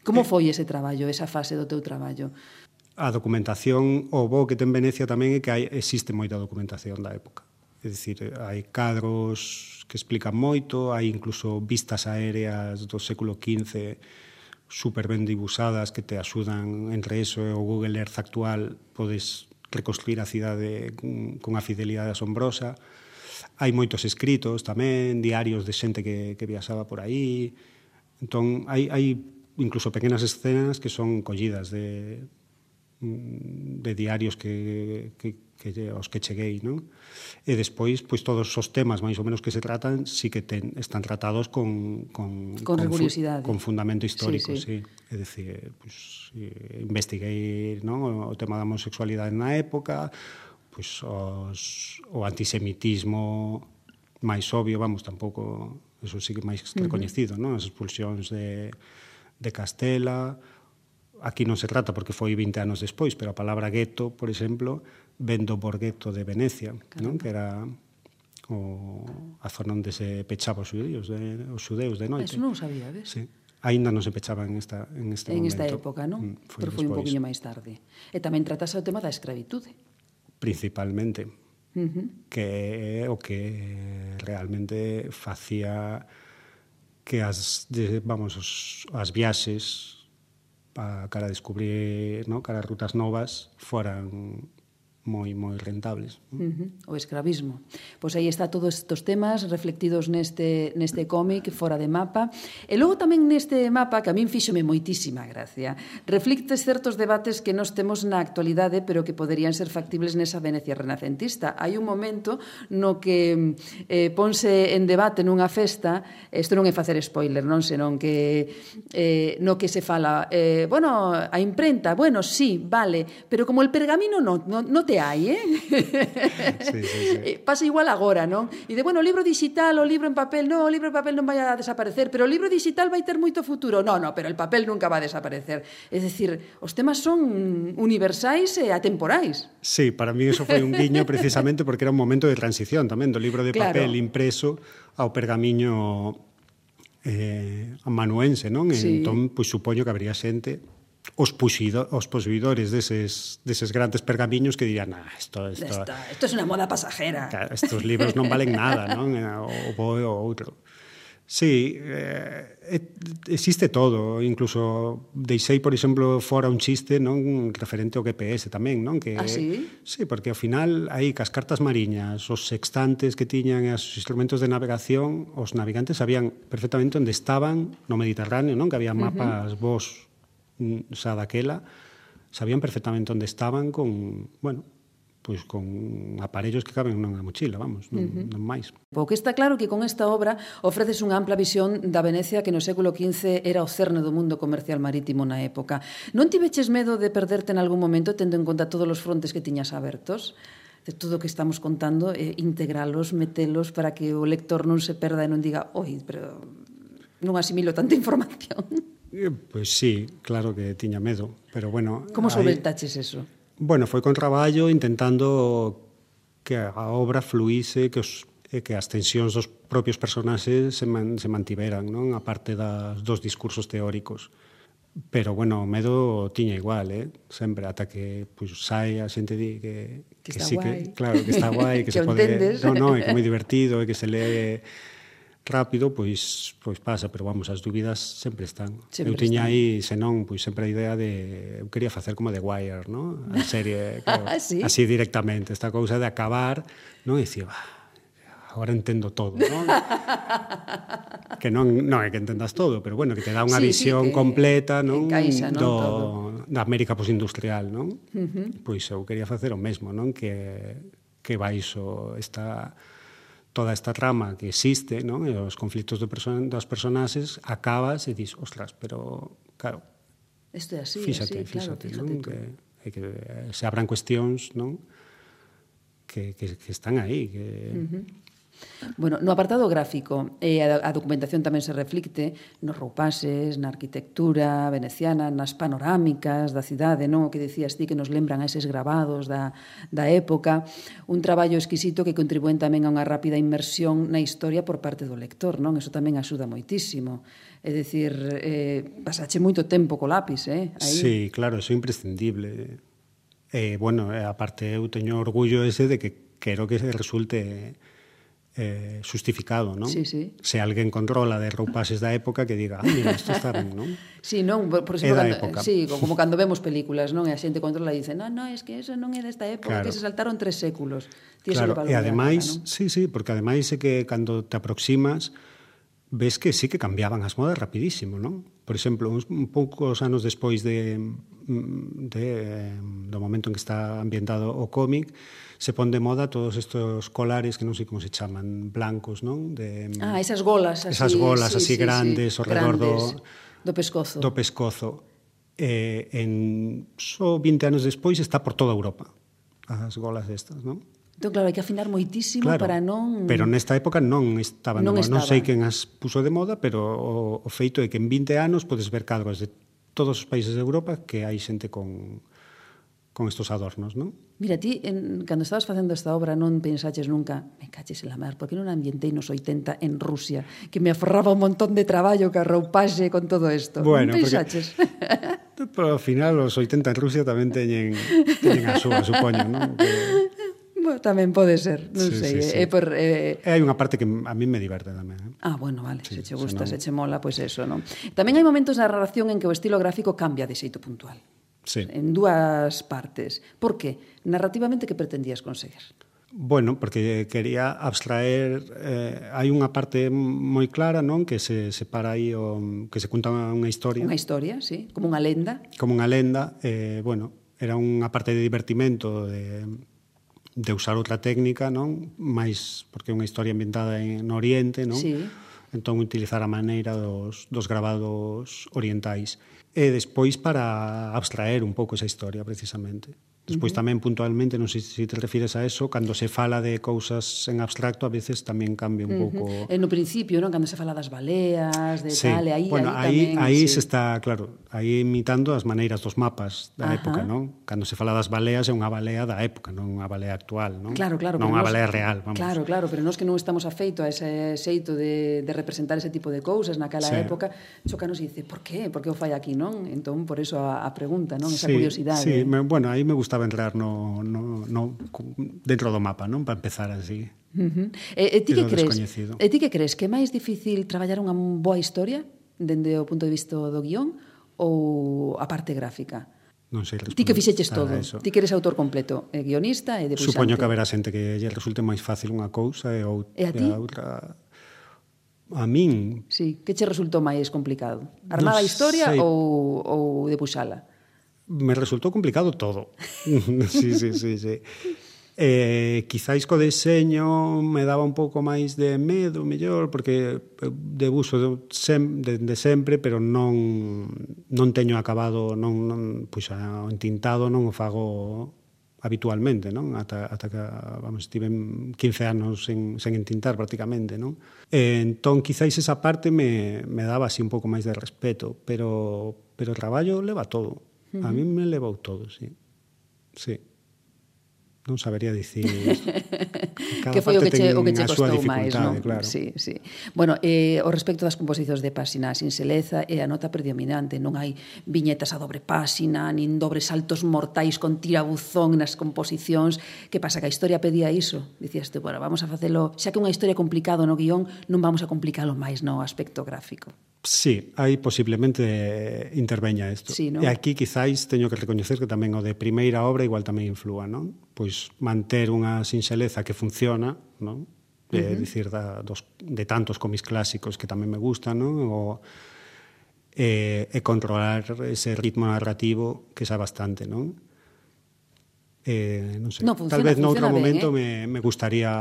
Como eh, foi ese traballo, esa fase do teu traballo? A documentación, o bo que ten Venecia tamén é que hai, existe moita documentación da época. É dicir, hai cadros que explican moito, hai incluso vistas aéreas do século XV super ben dibuixadas que te axudan entre eso e o Google Earth actual podes reconstruir a cidade con a fidelidade asombrosa. Hai moitos escritos tamén, diarios de xente que, que viaxaba por aí. Entón, hai, hai incluso pequenas escenas que son collidas de, mm, de diarios que, que, que aos que cheguei, non? E despois, pois todos os temas máis ou menos que se tratan sí que ten, están tratados con con con, con, fu, con fundamento histórico, sí. sí. sí. É dicir, pois eh, investiguei, non, o tema da homosexualidade na época, pois, os, o antisemitismo máis obvio, vamos, tampouco, eso sí que máis recoñecido, uh -huh. non? As expulsións de, de Castela, aquí non se trata porque foi 20 anos despois, pero a palabra gueto, por exemplo, ven do borgueto de Venecia, non? Que era o, a zona onde se pechaba os xudeus de, os xudeus de noite. Eso non sabía, ves? Sí aínda non se pechaba en esta en este en momento. En esta época, non? Mm, foi Pero foi despois. un poquinho máis tarde. E tamén tratase o tema da escravitude principalmente, uh -huh. que é o que realmente facía que as vamos os, as viaxes a, cara a descubrir, no, cara a rutas novas foran moi moi rentables. Uh -huh. O escravismo. Pois aí está todos estes temas reflectidos neste neste cómic fora de mapa. E logo tamén neste mapa que a min fíxome moitísima gracia. Reflicte certos debates que nos temos na actualidade, pero que poderían ser factibles nesa Venecia renacentista. Hai un momento no que eh, ponse en debate nunha festa, isto non é facer spoiler, non, senón que eh, no que se fala, eh, bueno, a imprenta, bueno, sí, vale, pero como el pergamino non, no, no te hai, eh? Sí, sí, sí. Pasa igual agora, non? E de, bueno, o libro digital, o libro en papel, non, o libro en papel non vai a desaparecer, pero o libro digital vai ter moito futuro. Non, non, pero el papel nunca va a desaparecer. É dicir, os temas son universais e atemporais. Sí, para mí eso foi un guiño precisamente porque era un momento de transición tamén do libro de claro. papel impreso ao pergamiño eh, amanuense, non? Sí. Entón, pois supoño que habría xente os, puxido, os posuidores deses, deses grandes pergamiños que dirían ah, isto, isto, isto, é unha moda pasajera. Claro, estos libros non valen nada, non? Eh, o boi ou outro. Sí, eh, existe todo, incluso deixei, por exemplo, fora un chiste non referente ao GPS tamén, non? Que, ah, sí? Sí, porque ao final aí cas cartas mariñas, os sextantes que tiñan os instrumentos de navegación, os navegantes sabían perfectamente onde estaban no Mediterráneo, non? Que había mapas uh -huh. vos Mm, xa daquela, sabían perfectamente onde estaban con, bueno, pois con aparellos que caben nunha mochila, vamos, non, uh -huh. non máis. O que está claro que con esta obra ofreces unha ampla visión da Venecia que no século XV era o cerne do mundo comercial marítimo na época. Non tiveches medo de perderte en algún momento tendo en conta todos os frontes que tiñas abertos? de todo o que estamos contando, eh, integralos, metelos para que o lector non se perda e non diga, oi, pero non asimilo tanta información. Eh, pois pues sí, claro que tiña medo, pero bueno... Como solventaches eso? Bueno, foi con traballo intentando que a obra fluíse, que os e que as tensións dos propios personaxes se, man, se mantiveran, non? A parte das, dos discursos teóricos. Pero, bueno, o medo tiña igual, eh? Sempre, ata que pois, pues, sai a xente di que, que, que sí guai. que, claro, que está guai, que, que se pode... Entendes? No, no, é que moi divertido, e que se lee rápido, pois pois pasa, pero vamos, as dúbidas sempre están. Sempre eu tiña aí, senón, pois sempre a idea de eu quería facer como The Wire, ¿no? A serie, claro, ah, ¿Sí? así directamente, esta cousa de acabar, non e dicir, agora entendo todo, non? que non, non é que entendas todo, pero bueno, que te dá unha sí, visión sí, que completa, non? Encaixa, non? Do, todo. da América posindustrial, non? Uh -huh. Pois eu quería facer o mesmo, non? Que que baixo esta toda esta trama que existe, non? E os conflitos de person dos personaxes acabas e dis, ostras, pero claro. Isto é así, fíxate, así, fíxate, claro, fíxate, non? Que, que se abran cuestións, non? Que, que, que están aí, que, uh -huh. Bueno, no apartado gráfico, eh, a, a documentación tamén se reflicte nos roupases, na arquitectura veneciana, nas panorámicas da cidade, non? O que decías ti que nos lembran a eses gravados da, da época. Un traballo exquisito que contribúen tamén a unha rápida inmersión na historia por parte do lector, non? Eso tamén axuda moitísimo. É dicir, eh, pasache moito tempo co lápis, eh? Aí. Sí, claro, eso é imprescindible. Eh, bueno, eh, aparte eu teño orgullo ese de que quero que resulte eh, justificado, non? Sí, sí. Se alguén controla de roupases da época que diga, ah, mira, isto está ben, non? Sí, non, por, por exemplo, cando, época. sí, como cando vemos películas, non? E a xente controla e dice, non, non, es que eso non é desta época, claro. que se saltaron tres séculos. Tí claro, e ademais, cara, non? sí, sí, porque ademais é que cando te aproximas, ves que sí que cambiaban as modas rapidísimo, non? Por exemplo, uns poucos anos despois de, mm, de, do momento en que está ambientado o cómic, se pon de moda todos estos colares que non sei como se chaman, blancos, non? De, ah, esas golas así. Esas golas sí, así sí, grandes sí, ao redor grandes, do, do pescozo. Do pescozo. Eh, en só so 20 anos despois está por toda Europa as golas estas, non? Entón, claro, hai que afinar moitísimo claro, para non... Pero nesta época non estaban non, estaba. non sei quen as puso de moda, pero o, o feito é que en 20 anos podes ver cadros de todos os países de Europa que hai xente con, con estos adornos, non? Mira, ti, en, cando estabas facendo esta obra, non pensaches nunca, me caches en la mar, porque non ambientei nos 80 en Rusia, que me aforraba un montón de traballo que arroupaxe con todo isto. Bueno, non pensaches. Porque, pero ao final, os 80 en Rusia tamén teñen, teñen a súa, supoño, non? Que, bueno, tamén pode ser, non sí, sei, sí, eh, sí. é por eh... hai unha parte que a min me diverte tamén. Eh? Ah, bueno, vale, sí, se che gusta, senón... se che mola, pois pues eso, non. Tamén hai momentos na narración en que o estilo gráfico cambia de xeito puntual. Sí. En dúas partes. Por que? Narrativamente que pretendías conseguir? Bueno, porque quería abstraer eh, hai unha parte moi clara, non, que se separa aí o que se conta unha historia. Unha historia, sí, como unha lenda. Como unha lenda, eh, bueno, era unha parte de divertimento de de usar outra técnica, non? Mais porque é unha historia ambientada en, no Oriente, non? Sí. Entón utilizar a maneira dos, dos gravados orientais. E despois para abstraer un pouco esa historia, precisamente. Despois tamén puntualmente, non sei se te refires a eso, cando se fala de cousas en abstracto, a veces tamén cambia un pouco... Uh -huh. E no principio, non? Cando se fala das baleas, de sí. tal, e aí, bueno, aí, aí, tamén, aí sí. se está, claro, aí imitando as maneiras dos mapas da Ajá. época, non? Cando se fala das baleas é unha balea da época, non unha balea actual, non? Claro, claro. Non unha balea real, vamos. Claro, claro, pero nós que non estamos afeito a ese xeito de, de representar ese tipo de cousas naquela sí. época, chocanos e dice, por qué? Por que o fai aquí, non? Entón, por eso a, a pregunta, non? Esa sí, curiosidade. Sí, me, bueno, aí me gusta gustaba entrar no, no, no dentro do mapa, non? Para empezar así. Uh -huh. E, e ti que crees? E ti que crees que é máis difícil traballar unha boa historia dende o punto de vista do guión ou a parte gráfica? Non sei Ti que fixeches todo. Eso. Ti que eres autor completo, e guionista e debuxante. Supoño que haberá xente que lle resulte máis fácil unha cousa e, outra. e a, ti? a outra... A min... Sí, que che resultou máis complicado? Armar a historia sei. ou, ou debuxala? me resultou complicado todo. sí, sí, sí, sí. Eh, quizáis co deseño me daba un pouco máis de medo, mellor, porque debuxo de, sem, de, de sempre, pero non, non teño acabado, non, non pois, entintado non o fago habitualmente, non? Ata, ata que, vamos, estive 15 anos sen, sen entintar prácticamente, non? E, entón, quizáis esa parte me, me daba así un pouco máis de respeto, pero, pero o traballo leva todo -huh. A mí me levou todo, sí. Sí. Non sabería dicir cada que foi o que che, o que che costou máis, non? Claro. Sí, sí. Bueno, eh, o respecto das composicións de páxina sin seleza é a nota predominante, non hai viñetas a dobre páxina, nin dobre saltos mortais con tirabuzón nas composicións. Que pasa que a historia pedía iso? Dicías tú, bueno, vamos a facelo, xa que unha historia complicado no guión, non vamos a complicalo máis no aspecto gráfico. Sí, aí posiblemente interveña isto. Sí, no? E aquí quizáis teño que recoñecer que tamén o de primeira obra igual tamén inflúa, non? Pois manter unha sinxeleza que funciona, non? É uh -huh. dicir da, dos, de tantos cómics clásicos que tamén me gustan, non? O, e, e controlar ese ritmo narrativo que xa bastante, non? Eh, non sei, no, funciona, tal vez noutro ben, momento eh? me, me gustaría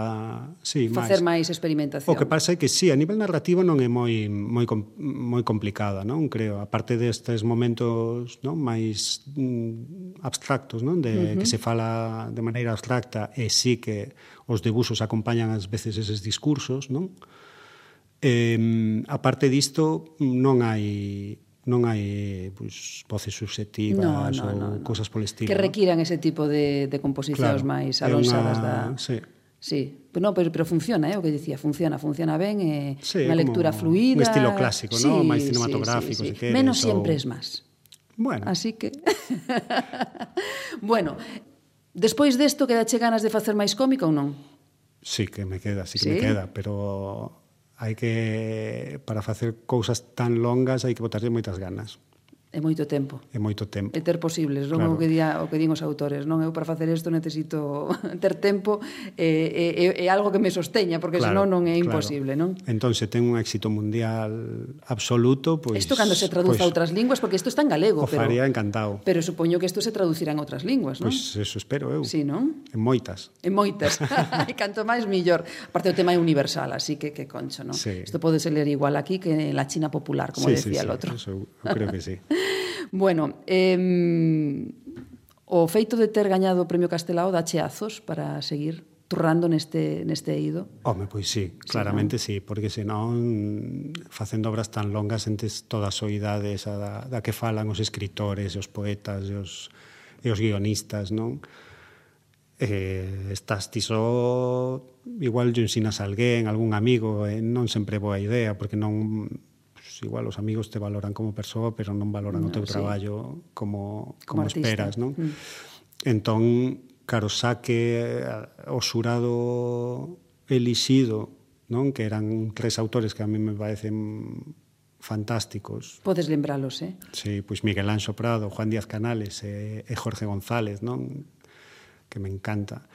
sí, facer máis experimentación. O que pasa é que sí, a nivel narrativo non é moi moi moi complicada, non? Creo, a parte destes momentos, non, máis mm, abstractos, non, de uh -huh. que se fala de maneira abstracta e sí que os debuxos acompañan ás veces eses discursos, non? Eh, a parte disto non hai non hai pois, voces subjetivas no, no, ou no, no. cousas polo estilo. Que requiran ese tipo de, de composicións claro, máis alonsadas una... da... Sí. Sí, pero, no, pero, pero funciona, é eh, o que dicía, funciona, funciona ben, é eh, sí, unha lectura fluida. Un estilo clásico, sí, ¿no? máis cinematográfico, sí, sí, sí. se queres. Menos ou... sempre es máis. Bueno. Así que... bueno, despois desto queda che ganas de facer máis cómica ou non? Sí que me queda, sí que ¿Sí? me queda, pero hai que para facer cousas tan longas hai que botarlle moitas ganas. É moito tempo. É moito tempo. É ter posibles, non claro. o que día, o que din os autores, non eu para facer isto necesito ter tempo e é, é, algo que me sosteña, porque claro, senón non é imposible, claro. non? Entón se ten un éxito mundial absoluto, pois Isto cando se traduza pois, a outras linguas, porque isto está en galego, o pero faría encantado. Pero supoño que isto se traducirá en outras linguas, non? Pois eso espero eu. Sí, non? En moitas. En moitas. e canto máis mellor. Aparte o tema é universal, así que que concho, non? Sí. Isto pode ser ler igual aquí que en la China popular, como sí, decía sí, el sí. outro. Eso, eu creo que sí. bueno, eh, o feito de ter gañado o Premio Castelao dache azos para seguir turrando neste, neste eido? Home, pois sí, claramente sí, sí porque senón facendo obras tan longas entes toda a soidade esa da, da que falan os escritores, os poetas e os, e os guionistas, non? Eh, estás ti só igual yo ensinas a alguén, algún amigo, eh, non sempre boa idea, porque non pues igual os amigos te valoran como persoa, pero non valoran no, o teu sí. traballo como, como, como esperas, non? Mm. Entón, caro xa que eh, o xurado elixido, non? Que eran tres autores que a mí me parecen fantásticos. Podes lembralos, eh? Sí, pois Miguel Anxo Prado, Juan Díaz Canales e, e Jorge González, non? Que me encanta.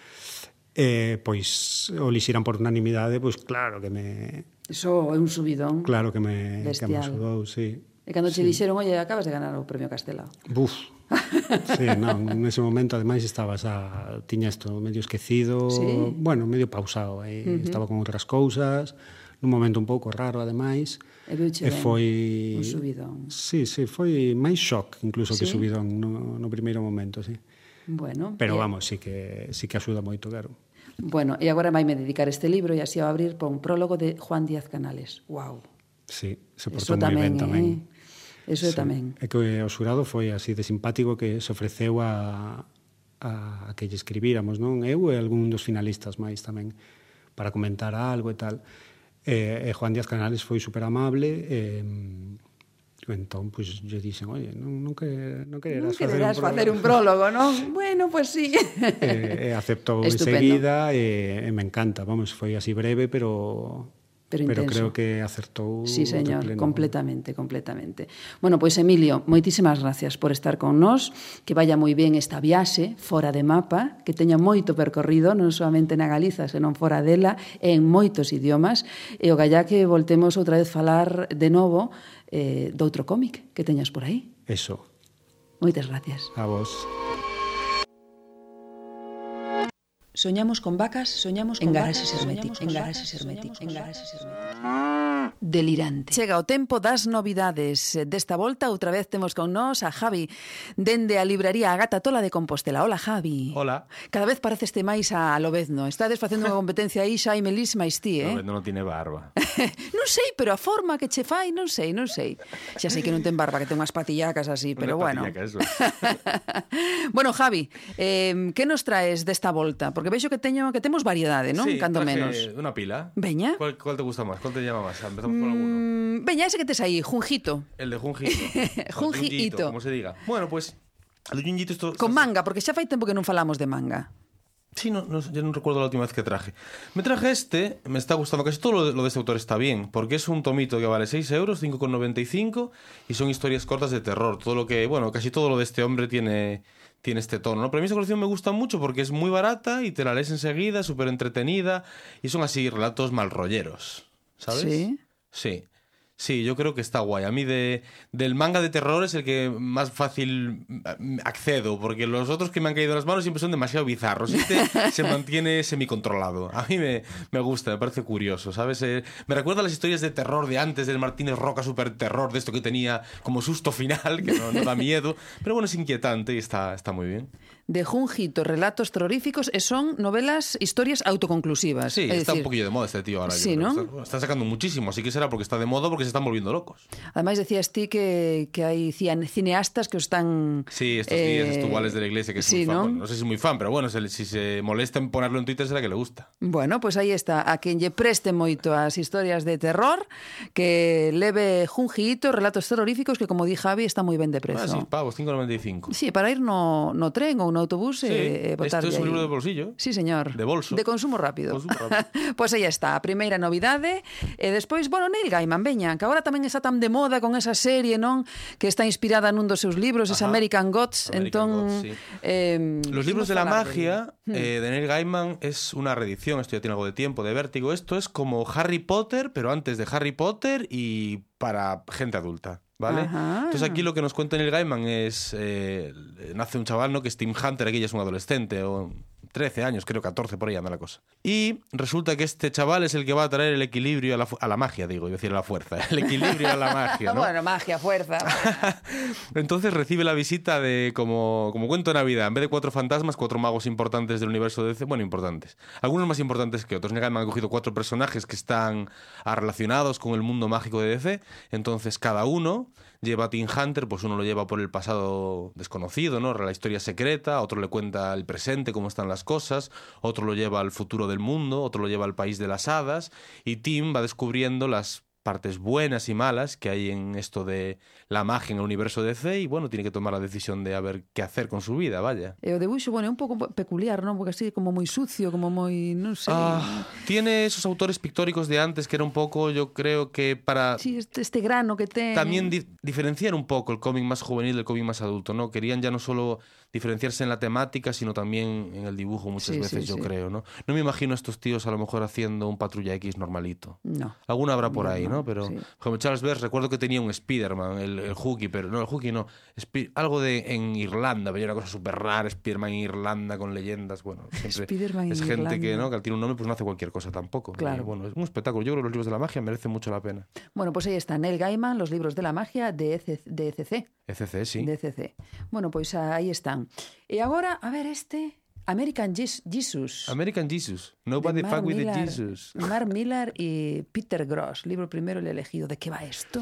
Eh, pois o elixiran por unanimidade, pois claro que me Iso é un subidón. Claro que me, bestial. que me sudou, sí. E cando che dixeron, oye, acabas de ganar o Premio Castela. Buf, sí, non, nese momento ademais estaba xa, tiña isto medio esquecido, sí. bueno, medio pausado, eh? uh -huh. estaba con outras cousas, nun momento un pouco raro ademais. E, e foi un subidón. Sí, sí, foi máis shock incluso sí? que subidón no, no primeiro momento, sí. Bueno, Pero bien. vamos, sí que sí que axuda moito, claro. Bueno, e agora vai me dedicar este libro e así ao abrir por un prólogo de Juan Díaz Canales. Wow. Sí, se portou moi ben tamén. Eh? Eso sí. tamén. É que o xurado foi así de simpático que se ofreceu a, a, a que lle escribíramos, non? Eu e algún dos finalistas máis tamén para comentar algo e tal. E, e Juan Díaz Canales foi super amable, e, eh, Entón, pois, pues, lle dixen, oye, non, non, que, non quererás, non quererás facer un prólogo, non? bueno, pois pues, sí. e, eh, eh, aceptou enseguida e, e me encanta. Vamos, foi así breve, pero pero intenso. Pero creo que acertou. Sí, señor, pleno. completamente, completamente. Bueno, pois Emilio, moitísimas gracias por estar con nós, que vaya moi ben esta viaxe fora de mapa, que teña moito percorrido, non solamente na Galiza, senón fora dela, en moitos idiomas, e o gallá que voltemos outra vez falar de novo eh, doutro cómic que teñas por aí. Eso. Moitas gracias. A vos. Soñamos con vacas, soñamos con en garaxes herméticos, en garaxes herméticos, en garaxes herméticos. delirante. Chega o tempo das novidades. Desta volta outra vez temos con nós a Javi dende a librería Agata Tola de Compostela. Hola, Javi. Hola. Cada vez pareceste máis a Lobezno. Estades facendo unha competencia aí xa Melis máis ti, eh? Lobezno non tiene barba. non sei, pero a forma que che fai, non sei, non sei. Xa sei que non ten barba, que ten unhas patillacas así, pero Una bueno. bueno, Javi, eh, que nos traes desta volta? Porque veixo que teño que temos variedade, non? Sí, Cando menos. Unha pila. Veña. ¿Cuál, ¿Cuál te gusta más? ¿Cuál te llama más? Empezamos por alguno. Mm, veña, ese que tes aí, Junjito. El de Junjito. Junjito. Como se diga. Bueno, pues. El de Junjito esto. Con manga, porque xa fai tempo que non falamos de manga. Sí, no, no, yo no recuerdo la última vez que traje. Me traje este, me está gustando. Casi todo lo de, lo de este autor está bien, porque es un tomito que vale 6 euros, 5,95 y son historias cortas de terror. Todo lo que, bueno, casi todo lo de este hombre tiene, tiene este tono, ¿no? Pero a mí esta colección me gusta mucho porque es muy barata y te la lees enseguida, súper entretenida y son así relatos malrolleros, ¿sabes? Sí. Sí. Sí, yo creo que está guay. A mí de, del manga de terror es el que más fácil mm, accedo, porque los otros que me han caído en las manos siempre son demasiado bizarros. Este se mantiene semicontrolado. A mí me, me gusta, me parece curioso, ¿sabes? Eh, me recuerda a las historias de terror de antes del Martínez Roca super terror, de esto que tenía como susto final, que no, no da miedo. Pero bueno, es inquietante y está, está muy bien. De Junjito, relatos terroríficos e son novelas, historias autoconclusivas. Sí, É está dicir, un poquillo de moda este tío ahora. Sí. ¿no? Está, está sacando muchísimo, así que será porque está de moda porque se están volviendo locos. Ademais decías ti que, que cian- cineastas que están... Sí, estos eh, días estuales de la iglesia que es sí, muy fan. ¿no? Bueno, no sé si es muy fan, pero bueno, si se molesta en ponerlo en Twitter será que le gusta. Bueno, pois aí está, a quen lle preste moito as historias de terror, que leve Junjito, relatos terroríficos, que como di Javi, está moi ben de prezo. Ah, sí, pavos, 5,95. Sí, para ir no, no tren ou no autobús Sí, e, e botarlle esto es un libro de bolsillo. Sí, señor. De bolso. De consumo rápido. Consumo rápido. pois aí está, a primeira novidade. E despois, bueno, Neil Gaiman, veña, que agora tamén está tan de moda con esa serie, non? Que está inspirada nun dos seus libros, esa Ajá. American Gods. American entón, Gods, sí. eh, Los libros de la magia del- eh, de Neil Gaiman es una reedición, esto ya tiene algo de tiempo, de vértigo. Esto es como Harry Potter, pero antes de Harry Potter y para gente adulta. ¿Vale? Ajá. Entonces aquí lo que nos cuenta Neil Gaiman es, eh, nace un chaval, ¿no? Que es Tim Hunter, aquí ya es un adolescente, o 13 años, creo 14, por ahí anda la cosa. Y resulta que este chaval es el que va a traer el equilibrio a la, a la magia, digo, iba a decir a la fuerza, el equilibrio a la magia, ¿no? Bueno, magia, fuerza. Entonces recibe la visita de, como, como cuento de Navidad, en vez de cuatro fantasmas, cuatro magos importantes del universo de DC. Bueno, importantes. Algunos más importantes que otros. Neil Gaiman ha cogido cuatro personajes que están relacionados con el mundo mágico de DC. Entonces cada uno lleva a Tim Hunter, pues uno lo lleva por el pasado desconocido, ¿no? La historia secreta, otro le cuenta el presente, cómo están las cosas, otro lo lleva al futuro del mundo, otro lo lleva al país de las hadas, y Tim va descubriendo las partes buenas y malas que hay en esto de la magia en el universo DC y bueno, tiene que tomar la decisión de a ver qué hacer con su vida, vaya. E o debuxo, bueno, é un pouco peculiar, non? Porque así como moi sucio, como moi, non sei. Ah, tiene esos autores pictóricos de antes que era un poco, yo creo que para Sí, este, este grano que ten. también di- diferenciar un poco el cómic más juvenil del cómic más adulto, ¿no? Querían ya no solo diferenciarse en la temática, sino también en el dibujo muchas Sí, veces, sí, yo sí. creo, ¿no? No me imagino a estos tíos a lo mejor haciendo un Patrulla X normalito. No. Alguna habrá por ahí, No. Pero como Charles Bess, recuerdo que tenía un Spider-Man, el, el Hooky, pero no, el Hooky no. Algo de en Irlanda, veía una cosa súper rara, Spider-Man en Irlanda con leyendas. Bueno, siempre es en gente que. ¿no? que al tiene un nombre, pues no hace cualquier cosa tampoco. Claro. Bueno, es un espectáculo. Yo creo que los libros de la magia merecen mucho la pena. Bueno, pues aí está Neil Gaiman, los libros de la magia de, EC, de ECC. ECC, sí. De ECC. Bueno, pois aí están. E agora, a ver este, American Jes- Jesus. American Jesus. Nobody fuck with the Jesus. Mark Millar y Peter Gross, libro primero el elegido. ¿De qué va esto?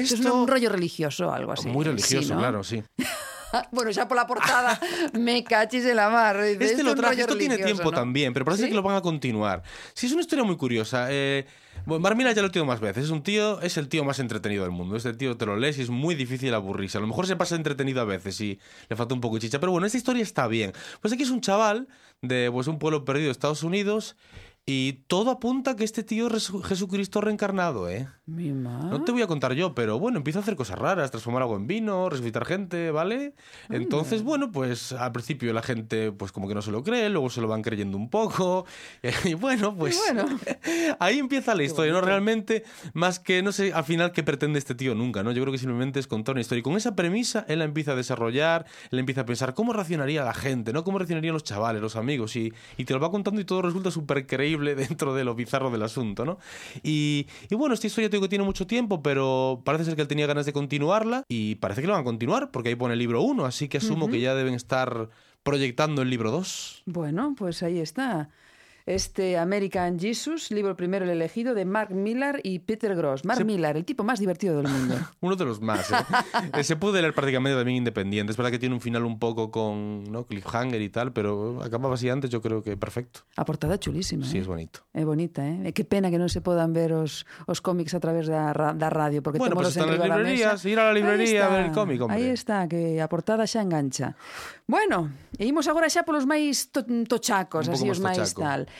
Esto... Es un rollo religioso algo así. Muy religioso, Sí, ¿no? claro, sí. bueno, ya por la portada me cachis en la mar. Este "Esto lo traje, esto tiene religioso", tiempo ¿no? también, pero parece ¿Sí? que lo van a continuar. Sí, es una historia muy curiosa. Eh, bueno, Marmila ya lo he tenido más veces. Es un tío, es el tío más entretenido del mundo. Este tío te lo lees y es muy difícil aburrirse. A lo mejor se pasa entretenido a veces y le falta un poco de chicha. Pero bueno, esta historia está bien. Pues aquí es un chaval de pues, un pueblo perdido de Estados Unidos y todo apunta que este tío es Jesucristo reencarnado, ¿eh? Mi ma. No te voy a contar yo, pero bueno, empieza a hacer cosas raras, transformar agua en vino, resucitar gente, ¿vale? Entonces, bueno, pues al principio la gente pues como que no se lo cree, luego se lo van creyendo un poco. Y bueno, pues Y bueno. ahí empieza la historia, ¿no? Realmente, más que, no sé, al final qué pretende este tío nunca, ¿no? Yo creo que simplemente es contar una historia. Y con esa premisa, él la empieza a desarrollar, él empieza a pensar cómo reaccionaría la gente, ¿no? Cómo reaccionarían los chavales, los amigos, y, y te lo va contando y todo resulta súper creíble dentro de lo bizarro del asunto, ¿no? Y, y bueno, esta historia digo que tiene mucho tiempo, pero parece ser que él tenía ganas de continuarla y parece que lo van a continuar, porque ahí pone el libro 1, así que asumo que ya deben estar proyectando el libro 2. Bueno, pues ahí está. Este American Jesus, libro primero el elegido de Mark Millar y Peter Gross. Mark Millar, el tipo más divertido del mundo. Uno de los más. ¿eh? Se puede leer prácticamente también independiente. Es verdad que tiene un final un poco con ¿no? cliffhanger y tal, pero acababa así antes, yo creo que perfecto. A portada chulísima. Sí, eh? es bonito. É bonita, eh? Que pena que non se podan ver os, os cómics a través da, ra- da radio, porque Bueno, pues están las librerías, mesa. ir a la librería a ver el cómic, hombre. Aí está, que a portada xa engancha. Bueno, e imos agora xa polos máis to tochacos, así os máis tal.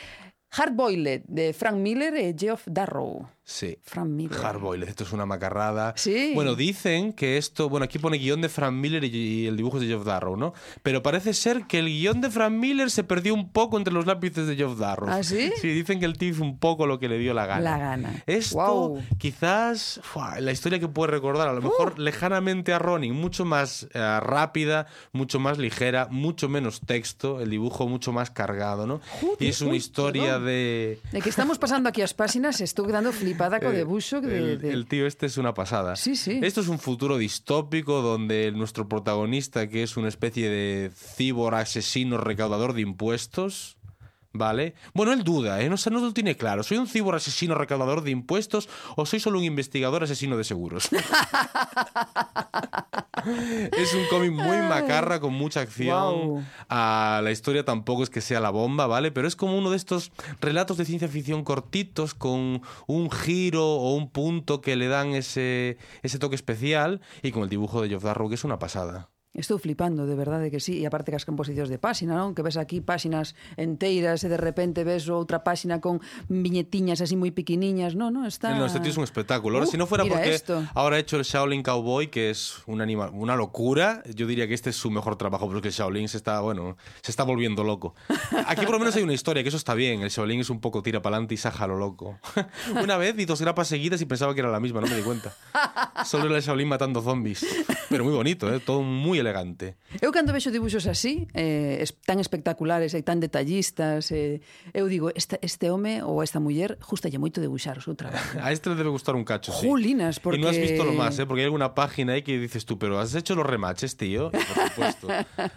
Hard Boiled, de Frank Miller e Geoff Darrow. Sí. Frank Miller. Hard Boiled, esto es una macarrada. Sí. Bueno, dicen que esto, bueno, aquí pone guion de Frank Miller y, y el dibujo de Geoff Darrow, ¿no? Pero parece ser que el guion de Frank Miller se perdió un poco entre los lápices de Geoff Darrow. ¿Ah, sí? Sí, dicen que el tío hizo un poco lo que le dio la gana. La gana. Esto, Guau. quizás, la historia que puede recordar, a lo mejor Uh. lejanamente a Ronin, mucho más eh, rápida, mucho más ligera, mucho menos texto, el dibujo mucho más cargado, ¿no? y es una uy, historia perdón. de... De que estamos pasando aquí as páxinas, estou quedando flipada co Eh, de, el, de... el tío este es una pasada. Sí, sí. Esto es un futuro distópico donde nuestro protagonista, que es una especie de cibor asesino recaudador de impuestos, ¿vale? Bueno, él duda, ¿eh? No, no lo tiene claro. ¿Soy un cibor asesino recaudador de impuestos o soy solo un investigador asesino de seguros? es un cómic muy macarra, con mucha acción. Ah, la historia tampoco es que sea la bomba, ¿vale? Pero es como uno de estos relatos de ciencia ficción cortitos con un giro o un punto que le dan ese, ese toque especial y con el dibujo de Geoff Darrow, que es una pasada. Estou flipando, de verdade que sí. E aparte que as composicións de páxina, non? Que ves aquí páxinas enteiras e de repente ves outra páxina con viñetiñas así moi pequeniñas. No, no, está... No, este tío es un espectáculo. Ahora, Uh, si no fuera porque esto. ahora ha hecho el Shaolin Cowboy, que es un anima- una locura, yo diría que este es su mejor trabajo, porque el Shaolin se está, bueno, se está volviendo loco. Aquí por lo menos hay una historia, que eso está bien. El Shaolin es un poco tira para adelante y saja lo loco. una vez vi dos grapas seguidas y pensaba que era la misma, no me di cuenta. Solo era el Shaolin matando zombies. Pero muy bonito, ¿eh? todo muy elegante. Eu cando vexo dibuxos así, eh, tan espectaculares e tan detallistas, eh, eu digo, este, este home ou esta muller justalle moito debuxar o seu traballo. A este le debe gustar un cacho, sí. Julinas, porque... Y no has visto lo más, ¿eh? Porque hay alguna página ahí que dices tú, pero has hecho los remaches, tío. Y por supuesto.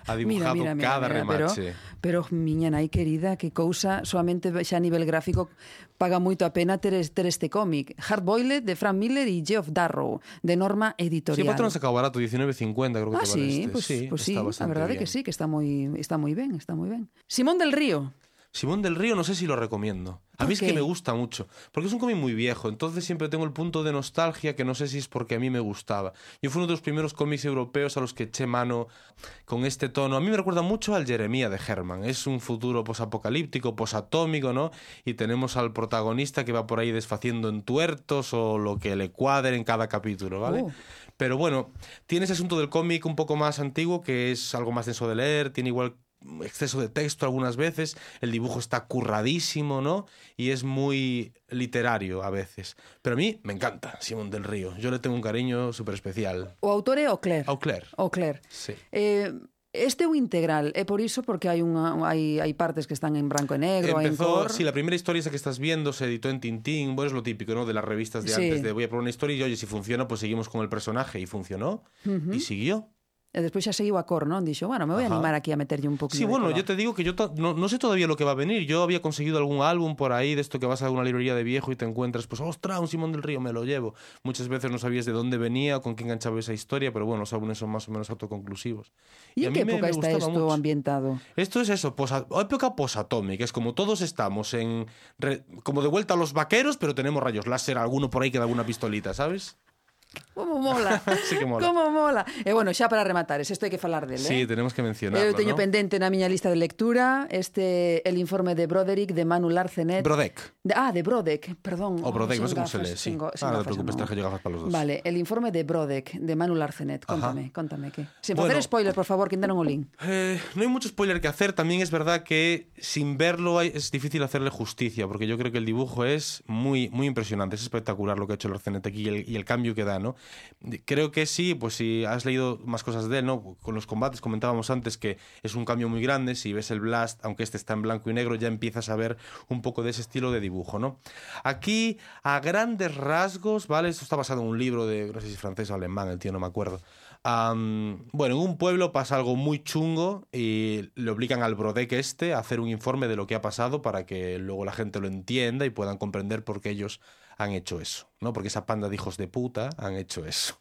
Ha dibujado cada remache. Pero, pero miña nai querida, que cousa solamente xa a nivel gráfico paga moito a pena ter, ter este cómic. Hard Boiled de Frank Miller e Geoff Darrow, de Norma Sí, Editorial. aparte no han sacado barato, 19.50 creo que Ah, te vale sí, pues, sí, pues sí, está a bastante verdade bien. que sí, que está moi está moi ben, está moi ben. Simón del Río. Simón del Río no sé si lo recomiendo. A ¿Por mí es que me gusta mucho. Porque es un cómic muy viejo. Entonces siempre tengo el punto de nostalgia que no sé si es porque a mí me gustaba. Yo fui uno de los primeros cómics europeos a los que eché mano con este tono. A mí me recuerda mucho al Jeremía de Herman. Es un futuro posapocalíptico, posatómico, ¿no? Y tenemos al protagonista que va por ahí desfaciendo en tuertos o lo que le cuadre en cada capítulo, ¿vale? Oh. Pero bueno, tiene ese asunto del cómic un poco más antiguo que es algo más denso de leer, tiene igual exceso de texto algunas veces, el dibujo está curradísimo, ¿no? Y es muy literario a veces. Pero a mí me encanta Simón del Río. Yo le tengo un cariño súper especial. O autor é Ocler. Auclair. Ocler. Sí. Eh, este é o integral, é por iso porque hai unha hai hai partes que están en branco e negro, hai en Empezó, cor. sí, la primera historia esa que estás viendo se editó en Tintín, bueno, es lo típico, ¿no? De las revistas de Sí. antes, de voy a probar una historia y oye, si funciona, pues seguimos con el personaje y funcionó. Y siguió. E despois xa seguiu a cor, non? Dixo, bueno, me voy a animar aquí a meterlle un poquito Sí, bueno, yo te digo que yo no, no sé todavía lo que va a venir. Yo había conseguido algún álbum por ahí de esto que vas a una librería de viejo y te encuentras, pues, ostras, un Simón del Río, me lo llevo. Muchas veces no sabías de dónde venía o con qué enganchaba esa historia, pero bueno, los álbumes son más o menos autoconclusivos. E a en me- época me está isto mucho. ambientado? Esto es eso, posa- época posatómica. Es como todos estamos en. re- como de vuelta a los vaqueros, pero tenemos rayos láser, alguno por ahí que da alguna pistolita, ¿sabes? Como mola. Sí que mola. Como mola. E bueno, xa para rematar, isto hai que falar del, Sí, eh? tenemos que mencionarlo. Eu teño ¿no? pendente na miña lista de lectura este el informe de Broderick de Manu Larcenet. Brodek. De- ah, de Brodek, perdón. O Brodek, no sé cómo se lee, sí. Ah, no te preocupes, no. traje yo gafas para los dos. Vale, el informe de Brodek de Manu Larcenet. Contame, contame que. Sin Bueno. facer spoiler, por favor, que non o lin. Eh, no hay mucho spoiler que hacer. También es verdad que sin verlo hay- es difícil hacerle justicia, porque yo creo que el dibujo es muy, muy impresionante. Es espectacular lo que ha hecho Lorcenet aquí y el, y el cambio que da, ¿no? Creo que sí, pues si has leído más cosas de él, ¿no? Con los combates comentábamos antes que es un cambio muy grande. Si ves el Blast, aunque este está en blanco y negro, ya empiezas a ver un poco de ese estilo de dibujo, ¿no? Aquí, a grandes rasgos, ¿vale? Esto está basado en un libro de, no sé si francés o alemán, el tío no me acuerdo. Bueno, en un pueblo pasa algo muy chungo y le obligan al Brodec este a hacer un informe de lo que ha pasado para que luego la gente lo entienda y puedan comprender por qué ellos han hecho eso, ¿no? Porque esa panda de hijos de puta han hecho eso.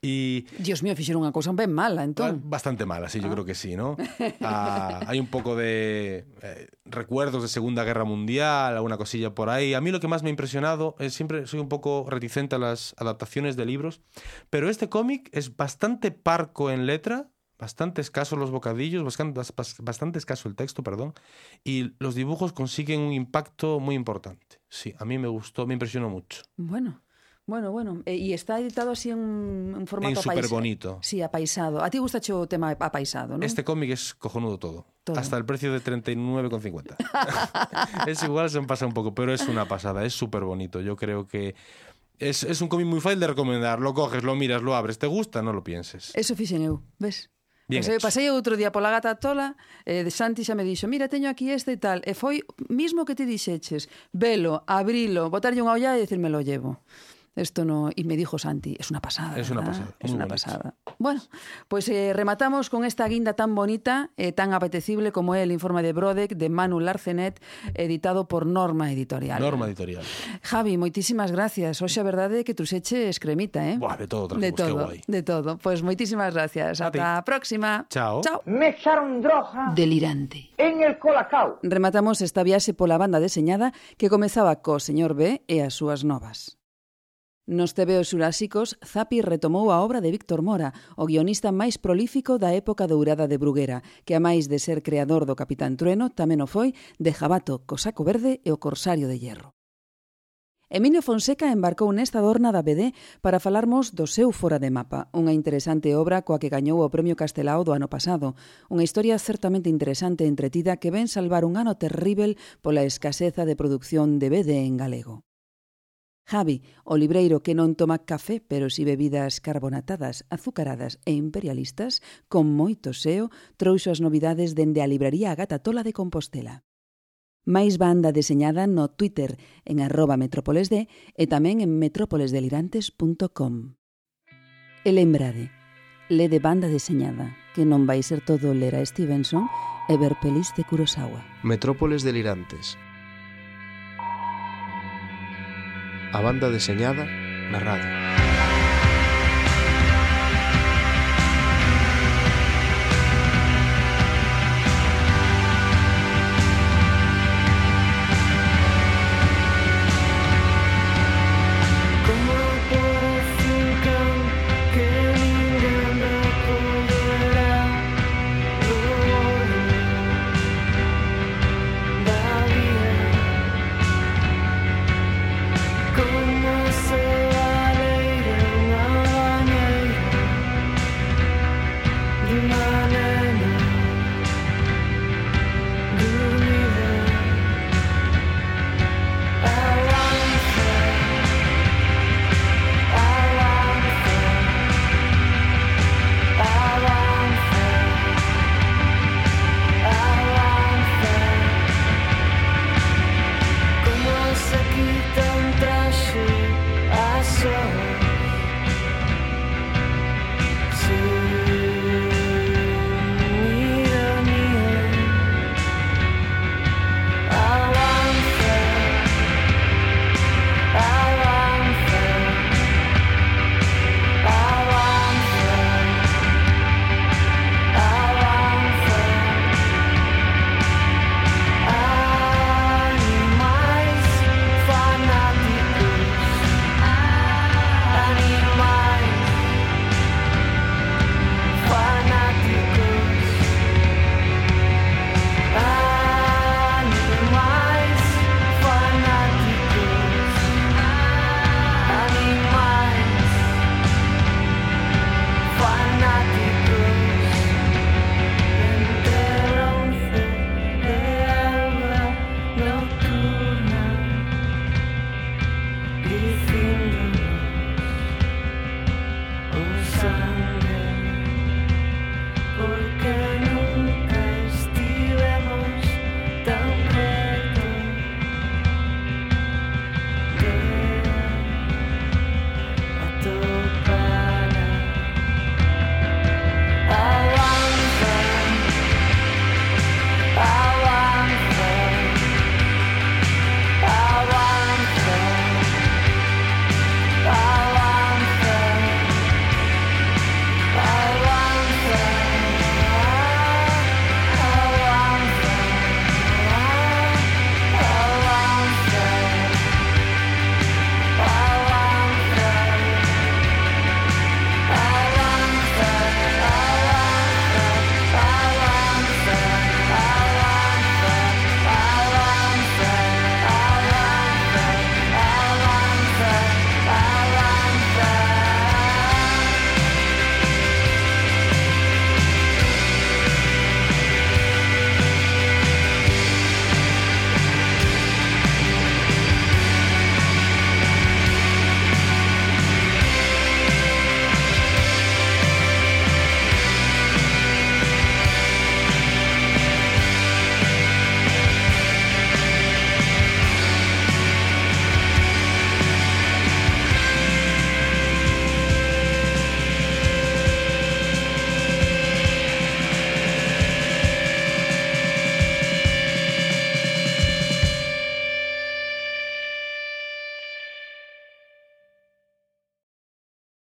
Y Dios mío, fixeron unha cousa ben mala, entón. Bastante mala, sí, yo creo que sí, ¿no? Ah, hay un poco de eh, recuerdos de Segunda Guerra Mundial, alguna cosilla por ahí. A mí lo que más me ha impresionado es siempre soy un poco reticente a las adaptaciones de libros, pero este cómic es bastante parco en letra, bastante escaso los bocadillos, bastante, bastante escaso el texto, perdón, y los dibujos consiguen un impacto muy importante. Sí, a mí me gustó, me impresionó mucho. Bueno, bueno, bueno. E, e está editado así en, en formato En apaisa- superbonito. Sí, apaisado. A ti gusta o tema apaisado, non? Este cómic es cojonudo todo. Todo. Hasta el precio de 39,50. es igual, se me pasa un poco, pero es una pasada, es súper bonito. Yo creo que es, es un cómic muy fácil de recomendar. Lo coges, lo miras, lo abres, ¿te gusta? No lo pienses. Eso fixen eu, ves? Bien e, eu pasei outro día pola gata tola, eh, de Santi xa me dixo, mira, teño aquí este e tal. E foi mismo que ti dixeches, velo, abrilo, botarlle unha olla e decirme lo llevo. Esto no... Y me dijo Santi, es una pasada. Es una ¿verdad? pasada, Es una bonito. pasada. Bueno, pues eh, rematamos con esta guinda tan bonita, eh, tan apetecible como el informe de Brodek de Manu Larcenet, editado por Norma Editorial. Norma editorial. Javi, moitísimas gracias. Hoxe a verdade que tu seches cremita, eh? Buah, de todo De trajimos, qué todo, de todo. Pues moitísimas gracias. A ti. Ata a próxima. Chao. Chao. Me echaron droga Delirante. en el colacao. Rematamos esta viaxe pola banda deseñada que comezaba co señor B e as súas novas. Nos tebeos xurásicos, Zapi retomou a obra de Víctor Mora, o guionista máis prolífico da época dourada de Bruguera, que a máis de ser creador do Capitán Trueno, tamén o foi de Jabato, Cosaco Verde e o Corsario de Hierro. Emilio Fonseca embarcou nesta dorna da BD para falarmos do seu Fora de Mapa, unha interesante obra coa que gañou o Premio Castelao do ano pasado, unha historia certamente interesante e entretida que ven salvar un ano terrível pola escaseza de produción de BD en galego. Javi, o libreiro que non toma café, pero si bebidas carbonatadas, azucaradas e imperialistas, con moito seo, trouxo as novidades dende a librería Agata Tola de Compostela. Máis banda deseñada no Twitter en arroba metrópolesd e tamén en metrópolesdelirantes.com. E lembrade, lede banda deseñada, que non vai ser todo ler a Stevenson e ver pelis de Kurosawa. Metrópoles Delirantes, a banda deseñada na radio.